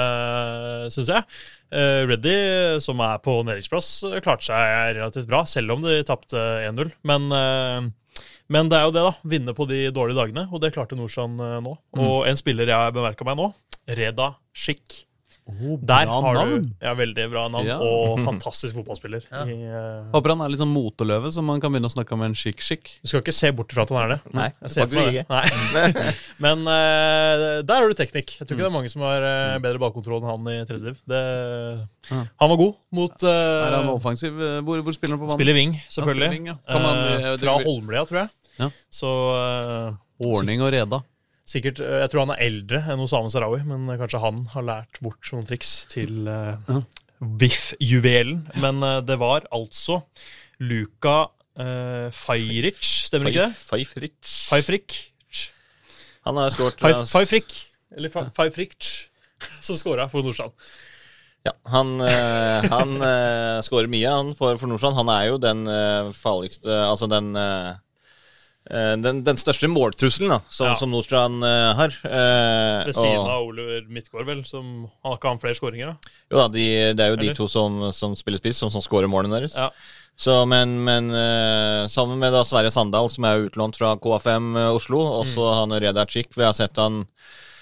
syns jeg. Uh, Reddy, som er på nedrykksplass, eh, klarte seg relativt bra, selv om de tapte 1-0. Men, eh, men det er jo det, da. Vinne på de dårlige dagene, og det klarte Norsan eh, nå. Og en spiller jeg bemerka meg nå, Reda Schick. Der bra har navn. du ja, veldig bra navn, Ja. og fantastisk fotballspiller. I, uh... Håper han er litt sånn moteløve, så man kan begynne å snakke om en chic-chic. du skal ikke se bort ifra at han er det. Nei, Jeg ser på det. Nei. Men uh, der har du teknikk. Jeg tror ikke det er mange som har uh, bedre ballkontroll enn han i tredje liv. Det, Ja. Han var god mot uh, Er han offensiv? Hvor, hvor spiller han på banen? Spiller wing, Ja, selvfølgelig. spiller wing, ja. Man, fra Holmlia, tror jeg. Ja. Så Ordning og reda. Sikkert eh, Jeg tror han er eldre enn Osame Sarawi, men kanskje han har lært bort noen triks til uh, VIF-juvelen. Men uh, det var altså Luka uh, Fajric, stemmer ikke det? Fajfric. Fajfrik? Han har skåret Fajfric, Eller Fajfric, som scora for Nordstrand. Ja, han, uh, han skårer mye han for, for Nordstrand. Han er jo den farligste Altså den den, den største måltrusselen da, som, Ja. som Nordstrand uh, har. Uh, Ved siden og- av Oliver Midtgaard, vel, som han kan flere skåringer. da. Jo da, de, det er jo de to som, som spiller spiss, som, som skårer målene deres. Ja. Så, men men uh, sammen med da Sverre Sandal, som er utlånt fra KFM eh, Oslo, og Mm. han Reda Chick, vi har sett han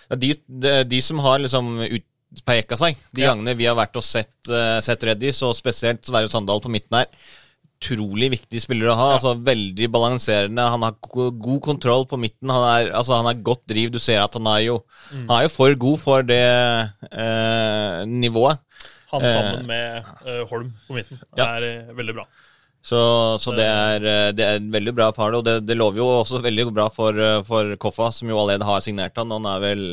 de, de, de som har liksom utpeka seg, de Ja. gangene vi har vært og sett, sett Reddy, så spesielt Sverre Sandal på midten her. Utrolig viktig spiller å ha. altså Veldig balanserende. Han har god kontroll på midten. Han er, altså, han er godt driv. Du ser at han er jo, Mm. han er jo for god for det eh, nivået. Han Eh, sammen med eh, Holm på midten Ja. er eh, veldig bra. Så, så det, er, eh, det er et veldig bra par, og det, det lover jo også veldig bra for, eh, for Koffa, som jo allerede har signert han. Han er vel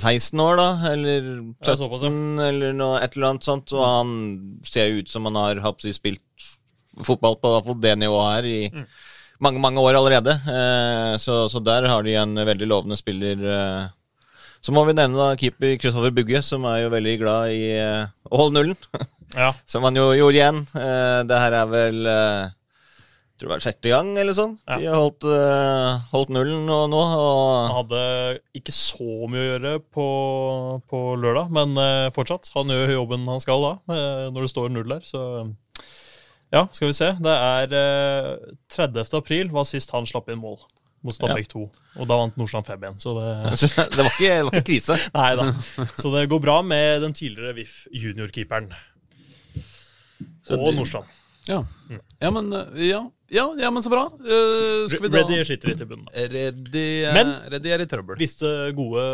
16 år, da, eller Ja, såpass, ja. eller noe, et eller annet sånt. Og han ser jo ut som han har hoppsi, spilt fotball på fall det nivået her i Mm. mange, mange år allerede. Eh, så, så der har de en veldig lovende spiller. Eh. Så må vi nevne da keeper Kristoffer Bugge, som er jo veldig glad i eh, å holde nullen. Ja. Som han jo gjorde igjen. Det her er vel tror det var sjette gang, eller sånn. Ja. De har holdt, holdt nullen nå. nå og, hadde ikke så mye å gjøre på, på lørdag, men fortsatt. Han gjør jobben han skal da, når det står null der. Så ja, skal vi se. Det er eh, 30. april var sist han slapp inn mål mot Stabæk 2. Og da vant Nordstrand 5-1. Så det det, var ikke, det var ikke krise. Nei da. Så det går bra med den tidligere VIF juniorkeeperen. Så Og det- Nordstrand. Ja. ja, men eh, ja. Ja, ja, men så bra. Uh, da Reddy sliter litt i bunnen. Reddy, eh, Men- Reddy er i trøbbel. Viste gode,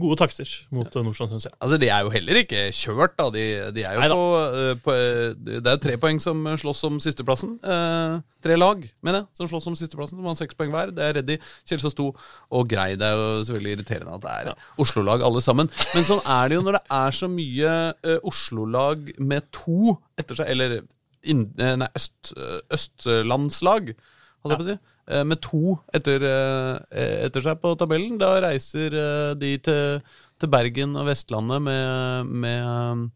gode takster mot ja. Nordstrand, syns jeg. Altså, De er jo heller ikke kjørt, da. De, de er jo Neida. på, uh, på eh, Det er jo tre poeng som slåss om sisteplassen. Eh, tre lag, mener jeg, som slåss om sisteplassen. Som har seks poeng hver. Det er Reddy, Kjelsås 2 og Grei. Det er jo selvfølgelig irriterende at det er Oslo-lag alle sammen. Men sånn er det jo når det er så mye eh, Oslo-lag med to etter seg, eller inn- eh, nei, øst, eh, østlandslag, holdt jeg på å si. eh, Med to etter, etter seg på tabellen. Da reiser de til, til Bergen og Vestlandet med, med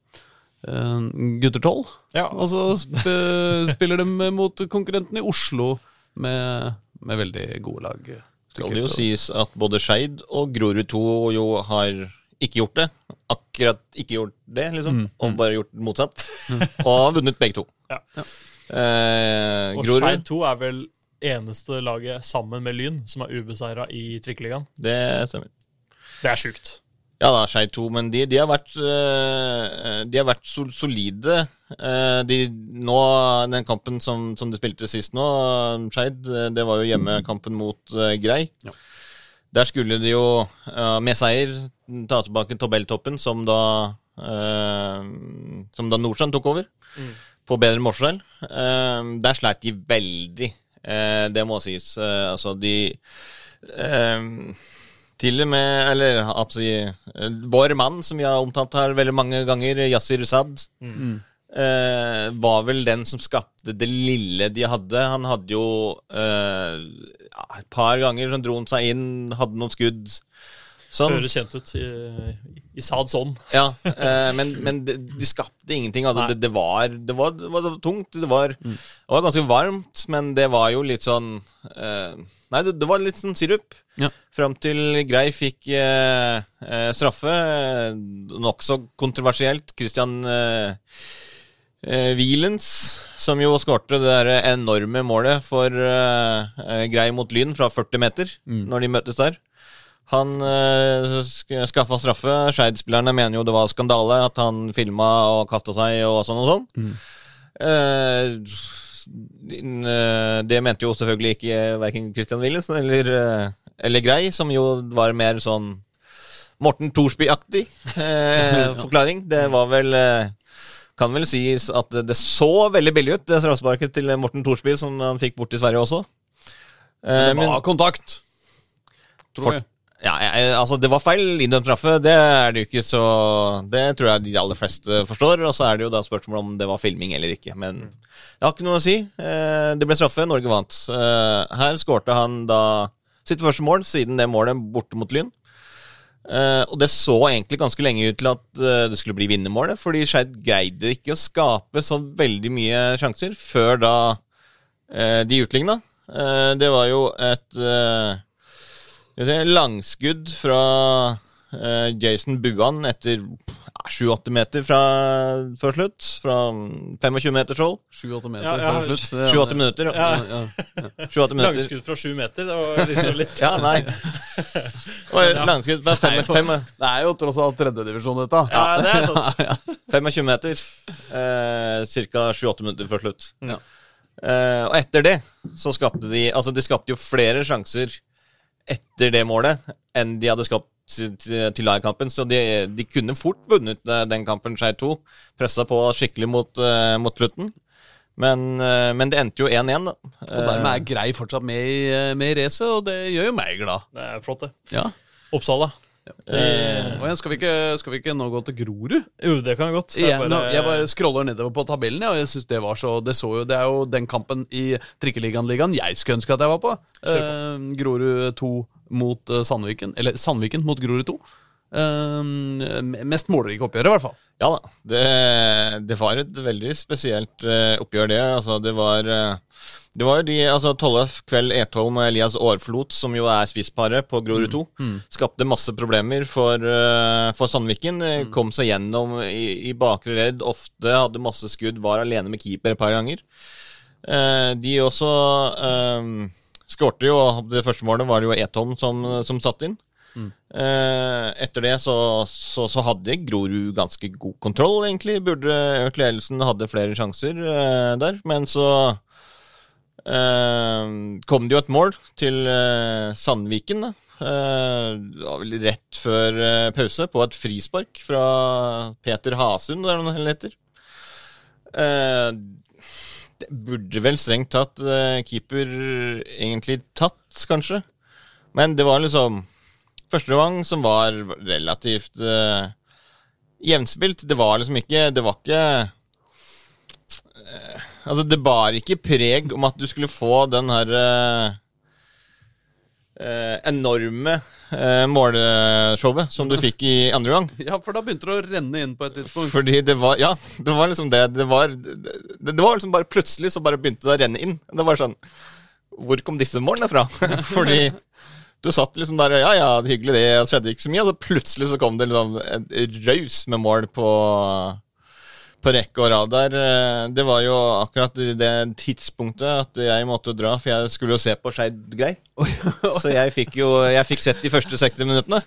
gutter tolv. Ja. Og så sp spiller de mot konkurrenten i Oslo med, med veldig gode lag. skal det jo sies at både Skeid og Grorud 2 jo har ikke gjort det. Akkurat ikke gjort det, liksom. Og bare gjort motsatt. Og har vunnet begge to. Ja. Eh, Og Skeid 2 er vel eneste laget sammen med Lyn som er ubeseira i Trikkeligaen. det stemmer. Det er sjukt. Ja da, Skeid 2, men de, de har vært eh, De har vært solide. Eh, de, nå, Den kampen som, som de spilte sist nå, Skeid, eh, det var jo hjemmekampen mot Grei. Ja. Der skulle de jo med seier ta tilbake tabelltoppen, som da eh, Som da Nordstrand tok over, Mm. på bedre målforskjell. Eh, der sleit de veldig, eh, det må sies. Eh, altså, de eh, til og med, eller si, vår mann, som vi har omtalt her veldig mange ganger, Yasir Usad, eh, var vel den som skapte det lille de hadde. Han hadde jo ja, et par ganger som dro han seg inn, hadde noen skudd. Sånn. Høres kjent ut i, i sånn. Ja, eh, men, men de, de skapte ingenting. Altså, det, det, var, det, var, det var tungt. Det var, det var ganske varmt, men det var jo litt sånn eh, Nei, det, det var litt sånn sirup. Ja. Fram til Grei fikk eh, eh, straffe. Nokså kontroversielt. Christian eh, eh, Wielens, som jo skårte det der enorme målet for eh, eh, Grei mot Lyn fra 40 meter, når de møttes der. Han eh, skaffa straffe. Skeid-spillerne mener jo det var skandale at han filma og kasta seg og sånn og sånn. Mm. eh, det mente jo selvfølgelig ikke verken Christian Wilens eller, eh, eller Grei, som jo var mer sånn Morten Thorsby-aktig eh, forklaring. Det var vel eh, Kan vel sies at det, så veldig billig ut, det straffesparket til Morten Thorsby som han fikk bort i Sverige også. Eh, Det var kontakt, tror For- jeg. ja, jeg, altså Det var feil inndømt straffe. Det er det jo ikke så Det tror jeg de aller fleste forstår. Og så er det jo da spørsmål om det var filming eller ikke. Men det har ikke noe å si. Eh, det ble straffe. Norge vant. Eh, her skårte han da sitt første mål siden det målet borte mot Lyn. Eh, og det så egentlig ganske lenge ut til at uh, det skulle bli vinnermålet, fordi Skeid greide ikke å skape så veldig mye sjanser før da uh, de utligna. Det var jo et langskudd fra Jason Buan etter sju-åtte meter fra før slutt. Fra 25 meters hold. Sju-åtte meter Ja, ja, før slutt. Det- Sju-åtte minutter. Ja. Ja. Ja. 7-8 minutter. Langskudd fra sju meter. Det var liksom litt Ja, nei. Ja. langskudd fra fem, fem, Det er jo tross alt tredjedivisjon, dette. Ja, det er sant. 25 meter. Eh, Ca. 7-8 minutter før slutt. Ja. Eh, og etter det så skapte de Altså, de skapte jo flere sjanser etter det målet enn de hadde skapt til, til. Så de, de kunne fort vunnet eh, den kampen, Skei 2. Pressa på skikkelig mot, eh, mot slutten. Men, eh, men det endte jo 1-1, da. Og dermed er Grei fortsatt med i, med i racet, og det gjør jo meg glad. Det er flott, det. Ja. Oppsal, da. Eh, Og skal, vi ikke, skal vi ikke nå gå til Grorud? Jo, det kan vi godt. Jeg, bare, jeg bare scroller nedover på tabellen, ja, og jeg synes det var så Det så jo, det er jo den kampen i Trikkeligaen-ligaen jeg skulle ønske at jeg var på. Eh, Grorud 2 mot eh, Sandviken. Eller Sandviken mot Grorud 2. Eh, mest målrike oppgjøret, i hvert fall. Ja da. Det, det var et veldig spesielt eh, oppgjør, det. Altså, det var eh, det var jo de, altså Tollef Kveld Etholm og Elias Aarflot, som jo er spissparet på Grorud 2, skapte masse problemer for, for Sandviken. Mm. Kom seg gjennom i, i bakre ledd, ofte hadde masse skudd, var alene med keeper et par ganger. Eh, de også eh, skårte jo, det første målet var det jo Eton som, som satte inn. Eh, etter det så, så, så hadde Grorud ganske god kontroll, egentlig. Burde økt ledelsen, hadde flere sjanser eh, der. Men så eh, kom det jo et mål til Sandviken, da. Eh, var vel rett før eh, pause, på et frispark fra Peter Hasund, eller hva han heter. Eh, det burde vel strengt tatt eh, keeper egentlig tatt, kanskje. Men det var liksom Første gang som var relativt uh, jevnspilt. Det var liksom ikke Det var ikke uh, Altså, det bar ikke preg om at du skulle få den her uh, enorme eh, målshowet som du fikk i andre gang. Ja, for da begynte det å renne inn på et tidspunkt. Fordi det var Ja, det var liksom det. Det var, det, det var liksom bare plutselig så bare begynte det å renne inn. Det var sånn Hvor kom disse målene fra? Fordi du satt liksom der Ja, ja, hyggelig, det. Det skjedde ikke så mye. Og så plutselig så kom det liksom en raus med mål på på rekke og rad der. Eh, Det var jo akkurat det tidspunktet at jeg måtte dra, for jeg skulle jo se på Skeid Grei. Så jeg fikk jo Jeg fikk sett de første 60 minuttene.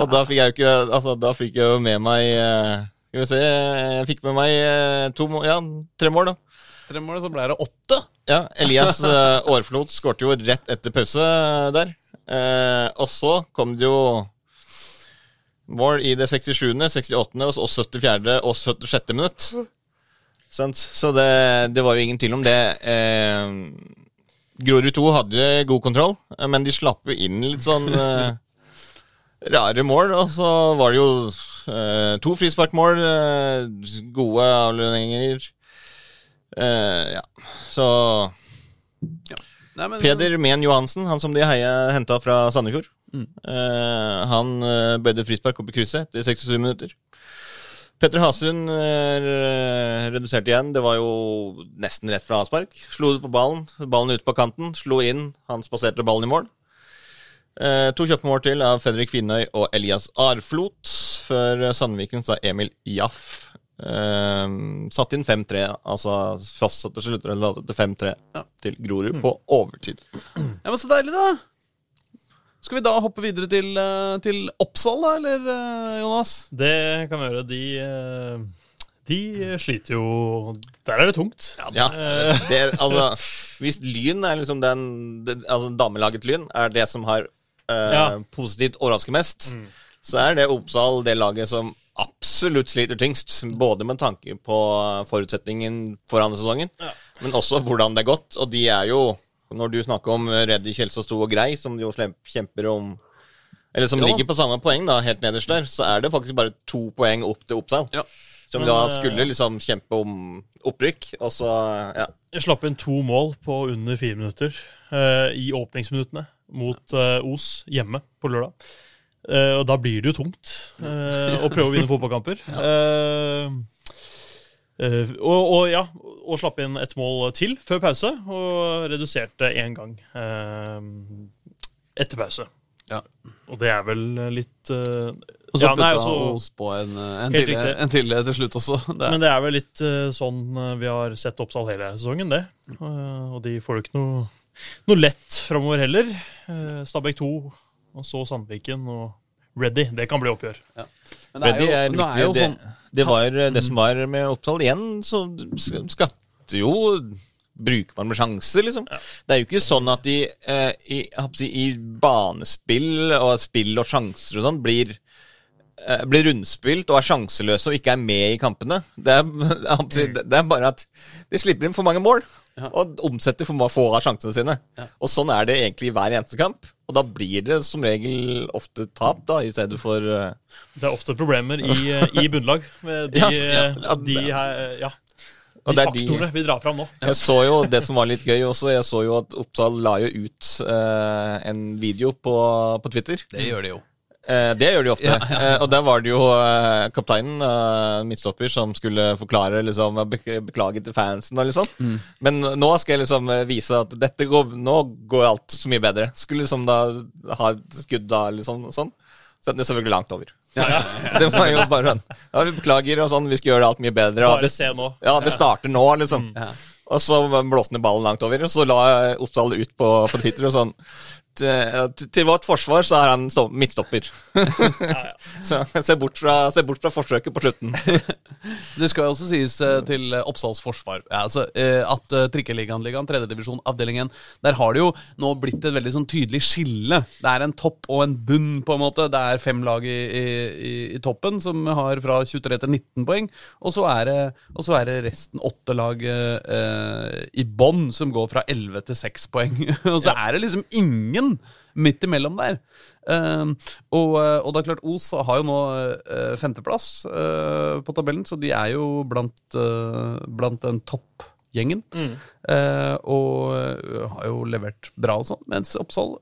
Og da fikk jeg jo ikke Altså, da fikk jeg jo med meg eh, Skal vi se Jeg fikk med meg eh, to Ja, tre mål, da. Tre mål, så ble det åtte. Ja, Elias Aarflot skårte jo rett etter pause der. Eh, og så kom det jo mål i det 67., 68., og 74. og 76. minutt. Så det, det var jo ingen tvil om det. Eh, Grorud 2 hadde god kontroll, men de slapp jo inn litt sånn eh, rare mål. Og så var det jo eh, to frisparkmål, eh, gode avlønninger. Eh, ja, så Nei, men, Peder Men Johansen, han som de heia henta fra Sandefjord. Eh, han uh, bøyde frispark opp i krysset etter 67 minutter. Petter Hasund eh, reduserte igjen. Det var jo nesten rett fra avspark. Slo det på ballen. Ballen ute på kanten. Slo inn. Han spaserte ballen i mål. Eh, to kjappe mål til av Fredrik Finnøy og Elias Arflot. Før Sandviken da Emil Jaff. Uh, satt inn 5-3, altså fastsatte sluttresultatet til 5-3 til Grorud på overtid. Ja, men Så deilig, da. Skal vi da hoppe videre til, eh, til Oppsal, da, eller, eh, Jonas? Det kan vi gjøre. De, eh, de sliter jo Der er det tungt. Ja, det, altså, Hvis Lyn er liksom den, altså Damelaget Lyn er det som har eh, Ja. positivt overrasket mest, så er det Oppsal det laget som absolutt sliter tyngst. Både med tanke på forutsetningen for andre ja. men også hvordan det er gått. Og de er jo, når du snakker om Reddy Kjelsås 2 og Grei, som jo kjemper om Eller som Ja. ligger på samme poeng, da, helt nederst der, så er det faktisk bare to poeng opp til Oppsal. Ja. Som Men, da eh, skulle liksom kjempe om opprykk, og så Ja. Jeg slapp inn to mål på under fire minutter uh, i åpningsminuttene mot uh, Os hjemme på lørdag. Uh, og da blir det jo tungt eh, å prøve å vinne fotballkamper. Eh, eh, og, og ja, og slapp inn et mål til før pause, og reduserte én gang uh, etter pause. Ja. Og det er vel litt uh, Og så Ja, putta altså- Os på en, en, til, en til til slutt også. Det Men det er vel litt sånn vi har sett Oppsal hele sesongen, det. Og de får jo ikke noe, noe lett framover heller. Uh, Stabæk 2, og så Sandviken og Ready. Det kan bli oppgjør. men det er jo, er, viktig. er jo Det, sånn det var det som var med Oppdal igjen, så skapte jo Bruker man med sjanser, liksom? Det er jo ikke sånn at de eh, i, si, i banespill og spill og sjanser og sånn blir eh, blir rundspilt og er sjanseløse og ikke er med i kampene. Det er, si, det det er bare at de slipper inn for mange mål og omsetter for få av sjansene sine. Og sånn er det egentlig i hver eneste kamp. Og da blir det som regel ofte tap, da, i stedet for uh... Det er ofte problemer i, eh, i bunnlag med de, Ja, ja, eh, ja, de, her, ja, de det er de- faktorene vi drar fram nå. Jeg så jo det som var litt gøy også. Jeg så jo at Oppsal la jo ut uh, en video på, på Twitter. Det gjør de jo. Eh, det gjør de ofte. Eh, og der var det jo eh, kapteinen, midtstopper, som skulle forklare liksom, bek- beklage til fansen og liksom. Men nå skal jeg liksom vise at dette går, nå går alt så mye bedre. Skulle liksom da ha et skudd da, liksom, og sånn. Så er den jo selvfølgelig langt over. det var jo bare sånn. Ja, vi beklager og sånn, vi skal gjøre alt mye bedre. Og Bare det, se nå. ja, det starter nå, liksom. Og så blåste ned ballen langt over, og så la Oppsal ut på, på Twitter og sånn til, til vårt forsvar så er han midtstopper. ja, ja. så se bort, fra, se bort fra forsøket på slutten. Det skal jo også sies eh, til eh, Oppsals forsvar ja, altså, eh, at uh, Trikkeligaen, ligaen, tredjedivisjon, avdelingen, Der har det jo nå blitt et veldig sånn tydelig skille. Det er en topp og en bunn, på en måte. Det er fem lag i, i, i, toppen som har fra 23 til 19 poeng. Og så er det, og så er det resten åtte lag eh, i bånn som går fra 11 til 6 poeng. og så er det liksom ingen midt imellom der. Uh, og, uh, og det er klart, Os har jo nå uh, femteplass uh, på tabellen, så de er jo blant, blant den toppgjengen. Uh, og har jo levert bra og sånn, mens Oppsal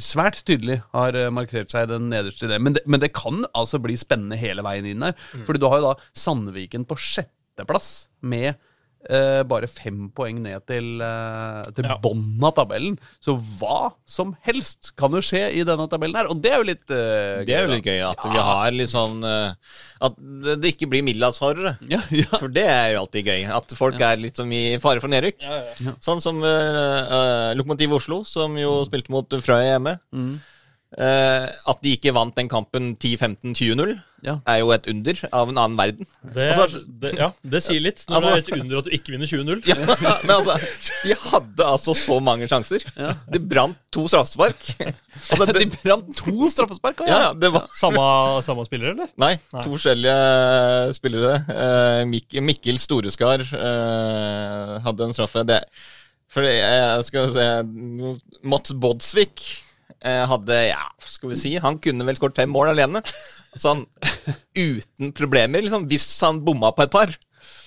svært tydelig har markert seg den nederste ideen. Men, det- men det kan altså bli spennende hele veien inn der. Fordi du har jo da Sandviken på sjetteplass med eh, bare fem poeng ned til, eh, til Ja. bånn av tabellen. Så hva som helst kan jo skje i denne tabellen her, og det er jo litt eh, Det er jo litt gøy at vi har litt sånn eh, At det ikke blir middelhavsfarere. Ja, ja. For det er jo alltid gøy. At folk er litt som i fare for nedrykk. Sånn som uh, Lokomotiv Oslo, som jo spilte mot Frøya hjemme. Eh, at de ikke vant den kampen 10-15-20-0, Ja. er jo et under av en annen verden. Det, Altså, det, ja, det sier litt. Når Altså- det er et under at du ikke vinner 20-0. Ja, men altså, de hadde altså så mange sjanser. De brant to straffespark. Altså, De brant to straffespark! ja, ja, det var Samme, samme spiller, eller? Nei, to forskjellige spillere. Uh, Mik Mikkel Storeskar uh, hadde en straffe. Det, for jeg skal se Mats Bodsvik eh, hadde Ja, skal vi si Han kunne vel skåret fem mål alene. Sånn uten problemer. liksom Hvis han bomma på et par,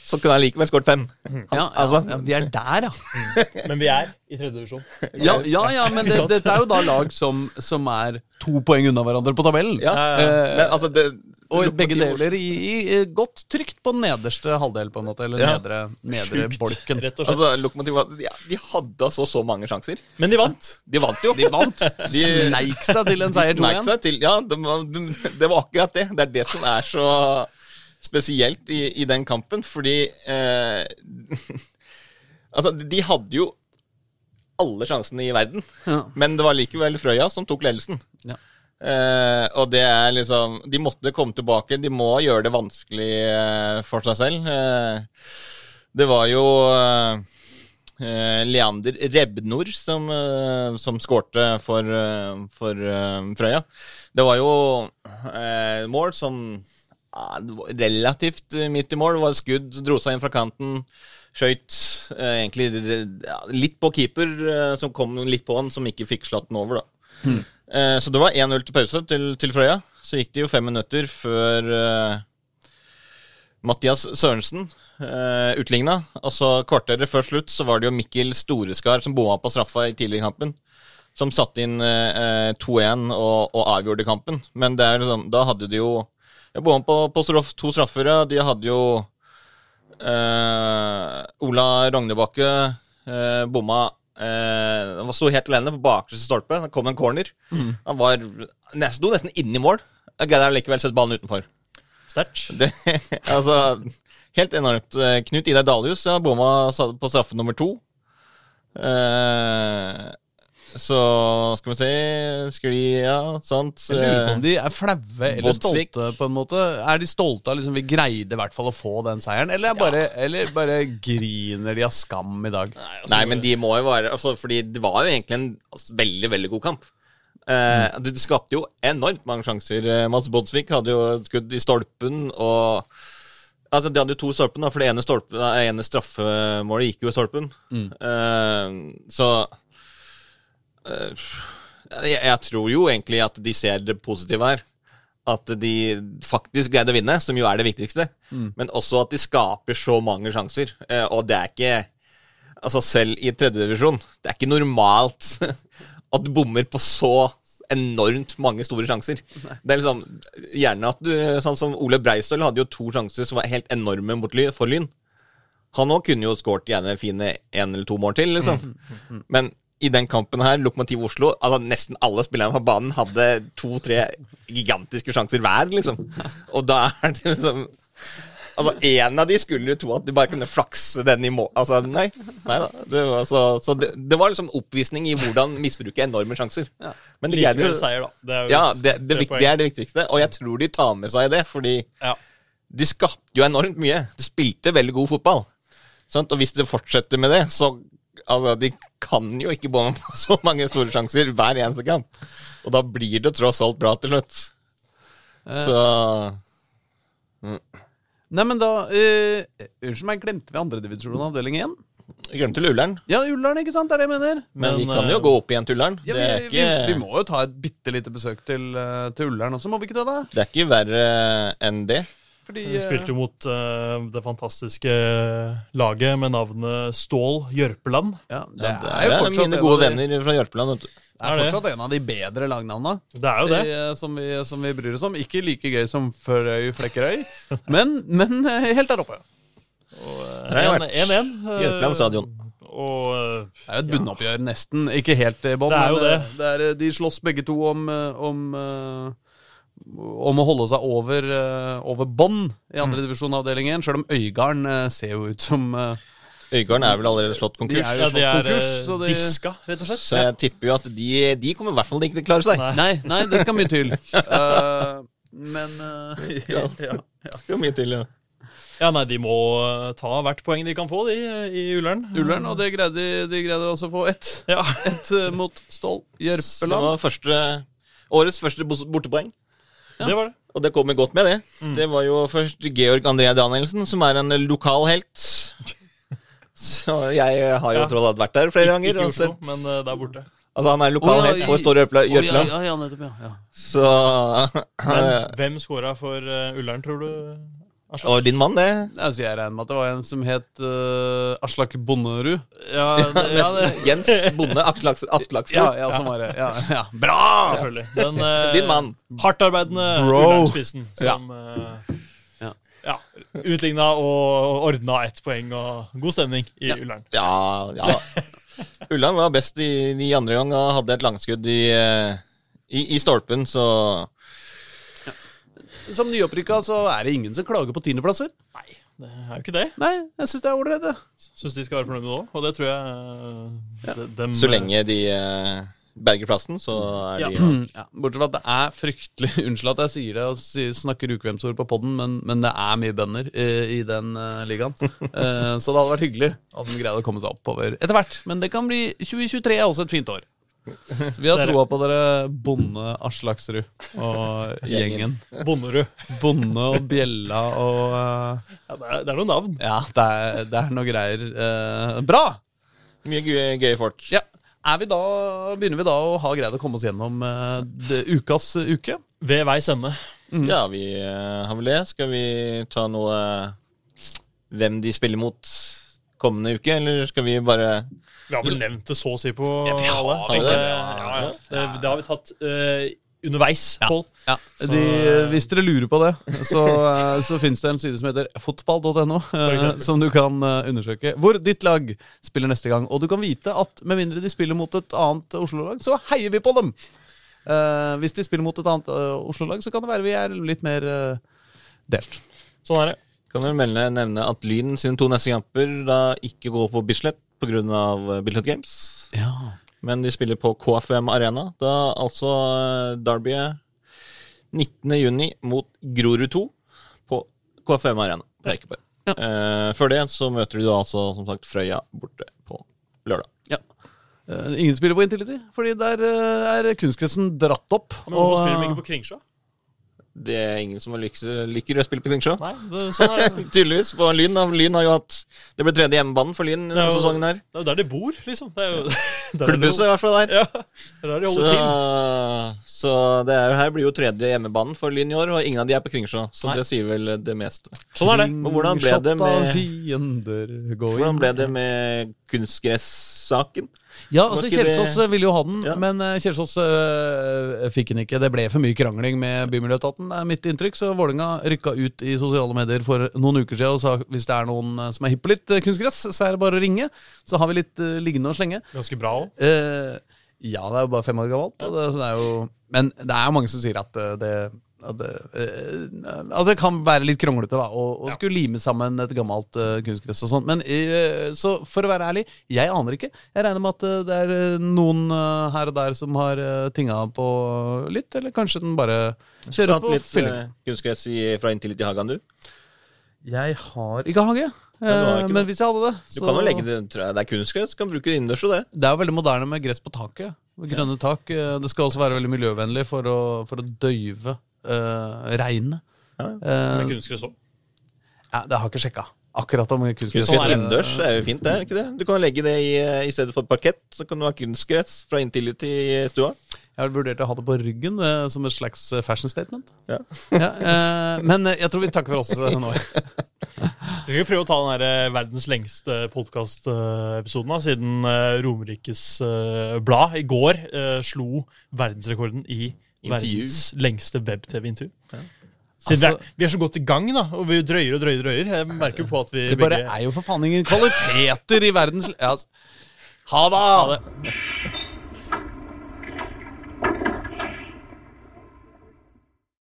så kunne han likevel skåret fem. Han, Ja, ja, altså, ja, vi er der, ja. Men vi er i tredje divisjon. Ja, ja, ja men det, dette er jo da lag som, som er to poeng unna hverandre på tabellen. ja, ja. men altså det, og begge deler i, i godt trygt på nederste halvdel, på en måte. Eller Ja. nedre, nedre Sjukt, bolken. rett og slett. Altså, Lokomotiv ja, De hadde altså så mange sjanser. Men de vant. De vant jo. De vant. De- Sneik seg til en seier 2-1. seg til Ja, det var, det var akkurat det. Det er det som er så spesielt i, i den kampen, fordi eh, Altså, de hadde jo alle sjansene i verden, Ja. men det var likevel Frøya som tok ledelsen. Ja. Eh, og det er liksom De måtte komme tilbake. De må gjøre det vanskelig eh, for seg selv. Eh, det var jo eh, eh, Leander Rebnor som, eh, som skårte for, for Frøya. Det var jo eh, mål som relativt eh, midt i mål. Det var et skudd, dro seg inn fra kanten. Skøyt eh, egentlig litt på keeper, eh, som kom litt på han, som ikke fikk slått den over, da. Eh, så det var 1-0 til pause til, til Frøya. Så gikk det jo fem minutter før Mathias Sørensen uh, utligna. Så kvarteret før slutt så var det jo Mikkel Storeskar som bomma på straffa i tidligere kampen. som satte inn eh, 2-1 og, og avgjorde kampen. Men det er liksom, da hadde de jo Jeg bomma på, på straff, to straffer. De hadde jo eh, Ola Rognebakke eh, bomma eh, Han sto helt alene på bakerste stolpe. Det kom en corner. Han var nesten, sto nesten inne i mål. Jeg greide likevel å sette ballen utenfor. Sterkt. Altså, helt enormt. Eh, Knut Idar Daljus ja, bomma på straffe nummer to. Eh, så skal vi se Skli, ja, sant. Jeg lurer på Eh, om de er flaue eller Bodsvik. stolte, på en måte. Er de stolte av liksom vi greide i hvert fall å få den seieren, eller, er bare, eller bare griner de av skam i dag? altså, Nei, men de må jo være altså, Fordi det var jo egentlig en altså, veldig, veldig god kamp. Eh, det, det skapte jo enormt mange sjanser. Mads Bodsvik hadde jo et skudd i stolpen, og Altså, De hadde jo to stolper, da, for det ene, stolpen, det ene straffemålet gikk jo i stolpen. Eh, så eh, jeg, jeg tror jo egentlig at de ser det positive her. At de faktisk greide å vinne, som jo er det viktigste. Men også at de skaper så mange sjanser. Eh, og det er ikke Altså Selv i tredjedivisjon, det er ikke normalt at du bommer på så enormt mange store sjanser. Det er liksom Gjerne at du Sånn som Ole Breistøl hadde jo to sjanser som var helt enorme mot for Lyn. Han òg kunne jo skåret gjerne fine én eller to mål til, liksom. Men i den kampen her, Lokomotiv Oslo altså Nesten alle spillerne på banen hadde to-tre gigantiske sjanser hver, liksom. Og da er det liksom Altså, En av de skulle jo tro at du bare kunne flakse den i mål. Altså, nei. nei da. Det var, så så det, det var liksom oppvisning i hvordan misbruke enorme sjanser. Men det greide seier, da. Det er jo Ja, et- det, det, vik- det er det viktigste. Og jeg tror de tar med seg det, fordi Ja. de skapte jo enormt mye. De spilte veldig god fotball. Sant? Og hvis det fortsetter med det, så Altså, de kan jo ikke bomme på så mange store sjanser hver eneste kamp. Og da blir det tross alt bra til slutt. Så Nei, men da uh, Unnskyld meg, glemte vi andredivisjon avdeling 1? Vi glemte Ullern. Ja, Ullern, ikke sant? Det er det jeg mener. Men, Men, vi kan jo eh, gå opp igjen til Ullern. Ja, vi, ikke, vi, vi må jo ta et bitte lite besøk til, eh, til Ullern også, må vi ikke det? da? det er ikke verre enn det. Fordi eh, spilte jo mot uh, det fantastiske laget med navnet Stål Jørpeland. ja, det, Det er jo er fortsatt mine gode de- venner fra Jørpeland. vet du. Det er fortsatt en av de bedre lagnavna Det er jo det. eh, som, vi, som vi bryr oss om. Ikke like gøy som Førøy Flekkerøy, men, men eh, helt der oppe. Det 1-1. eh, Jørpeland stadion. Og eh, Det er jo et bunnoppgjør, nesten. Ikke helt i bånn. Det er jo men det. det er, de slåss begge to om, eh, om, eh, om å holde seg over, eh, over bånn i andredivisjon andre divisjon avdeling 1, sjøl om Øygarden eh, ser jo ut som eh, Øygarden er vel allerede slått konkurs? De er jo ja, de slått er konkurs, de- diska, rett og slett. Så jeg tipper jo at de, de kommer i hvert fall ikke til å klare seg. Nei. Nei, nei, det skal mye til. uh, men uh, ja, ja. Det skal mye til, ja. Ja, nei, de må ta hvert poeng de kan få, de, i Ullern. Ullern, og det greide de, de greide også å få ett. Ja. Ett mot Stål Det Jørpeland. var første, årets første bos- Det var det. Og det kommer godt med, det. Det var jo først Georg André Danielsen, som er en lokal helt. Så jeg har jo Ja. tross alt vært der flere ganger. Ikke ikke Oslo, men uh, der borte. altså Han er lokal ja, helt på Store Jørpeland. Oh, ja, ja, ja, nettopp, ja, ja. Så Men hvem scora for uh, Ullern, tror du? Aslak? Og din mann, det. Altså, jeg regner med at det var en som het uh, Aslak Bonderud. Ja, det, ja, det, Jens Bonde Aslaks- Aslaksen. Ja, ja, sånn var det. Ja, ja. Bra! selvfølgelig. Den uh, Din mann. hardtarbeidende. Ullern-spissen som eh, Ja. ja, utligna og ordna ett poeng og god stemning i Ullern. Ja, ja. Ullern var best i de andre gangene. hadde et langskudd i, eh, i, i stolpen, så Som nyopprykka så er det ingen som klager på tiendeplasser. Nei, det er jo ikke det. Nei, jeg syns det er ålreit, det. Syns de skal være fornøyd med det òg, og det tror jeg eh, de- dem, så lenge de eh, berger plassen, så er Ja. de Ja, bortsett fra at det er fryktelig Unnskyld at jeg sier det og snakker ukvemsord på poden, men, men det er mye bønder eh, i den ligaen. Eh, så det hadde vært hyggelig at de greide å komme seg oppover etter hvert. Men det kan bli 2023 er også et fint år. Så vi har troa på dere Bonde Aslaksrud og gjengen. Bonderud. Bonde og Bjella og uh, Ja, det, er, det er noen navn. Ja, det er, det er noe greier. Uh, bra! mye gøye, gøye folk. Ja. Er vi da, begynner vi da å ha greid å komme oss gjennom uh, det, ukas uke? Ved veis ende. Ja, vi har vel det. Skal vi ta noe Hvem de spiller mot kommende uke, eller skal vi bare Vi har vel nevnt det så å si på Ja, vi har alle. det, det. ja, ja. Det, det har vi tatt uh, underveis, Pål. Ja, de, Hvis dere lurer på det, så, eh, så finnes det en side som heter fotball.no, eh, som du kan eh, undersøke. Hvor ditt lag spiller neste gang. Og du kan vite at med mindre de spiller mot et annet Oslo-lag, så heier vi på dem! Eh, hvis de spiller mot et annet eh, Oslo-lag, så kan det være vi er litt mer eh, delt. Sånn er det. Kan vel melde, nevne at Lyn sine to neste kamper da ikke går på Bislett pga. Billet Games. Ja. Men de spiller på KFM Arena. Da altså eh, Derby 19.6 mot Grorud 2 på KFM Arena på Ekeberg. Eh, før det så møter de da altså som sagt Frøya borte på lørdag. ja. Eh, ingen spiller på Intility, fordi der eh, er kunstgressen dratt opp. Men hvorfor og, spiller de eh, ikke på Kringsjå? Det er ingen som liker, liker å spille på Kringsjå. Sånn. Tydeligvis. For Lyn. Lyn har jo hatt Det ble tredje hjemmebanen for Lyn denne sesongen her. Det er jo der de bor, liksom. Det er jo Klubbhuset i hvert fall der. Ja, det er der de Så, til. så det er, her blir jo tredje hjemmebanen for Lyn i år, og ingen av de er på Kringsjå. Så Nei. det sier vel det meste. Sånn er det. Men hvordan ble det med- Hvordan ble det med kunstgressaken? Ja, altså Kjelsås det- Kjelsås ville jo ha den, Ja. men uh, Kjelsås øh, fikk den ikke. Det ble for mye krangling med Bymiljøetaten, er mitt inntrykk. Så Vålerenga rykka ut i sosiale medier for noen uker siden og sa hvis det er noen eh, som er hypp på litt eh, kunstgress, så er det bare å ringe. Så har vi litt øh, liggende å slenge. Ganske bra òg. Uh, ja, det er jo bare fem år gammelt. Og det, så det er jo, men det er jo mange som sier at eh, det at det, eh, at det kan være litt kronglete da å, skulle lime sammen et gammelt uh, kunstgress og sånn. Men uh, så for å være ærlig, jeg aner ikke. Jeg regner med at uh, det er noen her og der som har tinga på litt, eller kanskje den bare Du kjører har hatt på litt fylling. eh, kunstgress i, fra inntil litt i hagen, du? Jeg har ikke hage. du har ikke men hvis jeg hadde det Du kan jo legge det tror jeg, Det er kunstgress, kan bruke det innendørs og det. Det er jo veldig moderne med gress på taket. Grønne tak. Eh, Det skal også være veldig miljøvennlig for å, for å døyve uh, regnet. Ja. Eh, Med kunstgress òg. ja, det har jeg ikke sjekka. Akkurat om kunstgress. Sånn det. innendørs er jo fint, det. er ikke det? Du kan legge det i, eh, i stedet for parkett, så kan du ha kunstgress fra inntil i stua. Jeg har vurdert å ha det på ryggen eh, som et slags eh, fashion statement. Ja. Ja, eh, men eh, jeg tror vi takker for oss eh, nå. Vi skal prøve å ta den eh, verdens lengste podkastepisoden, siden eh, Romerikes eh, Blad i går eh, slo verdensrekorden i Intervju. verdens lengste web-TV-intervju. Ja. Altså- er, vi er så godt i gang, da, og vi drøyer og drøyer. og drøyer. Jeg merker jo på at vi Det bare begge er jo for faen ingen kvaliteter i verdens ja, altså. Ha det! Ha det.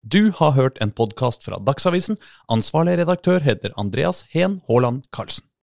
Du har hørt en podkast fra Dagsavisen. Ansvarlig redaktør heter Andreas Heen Haaland Karlsen.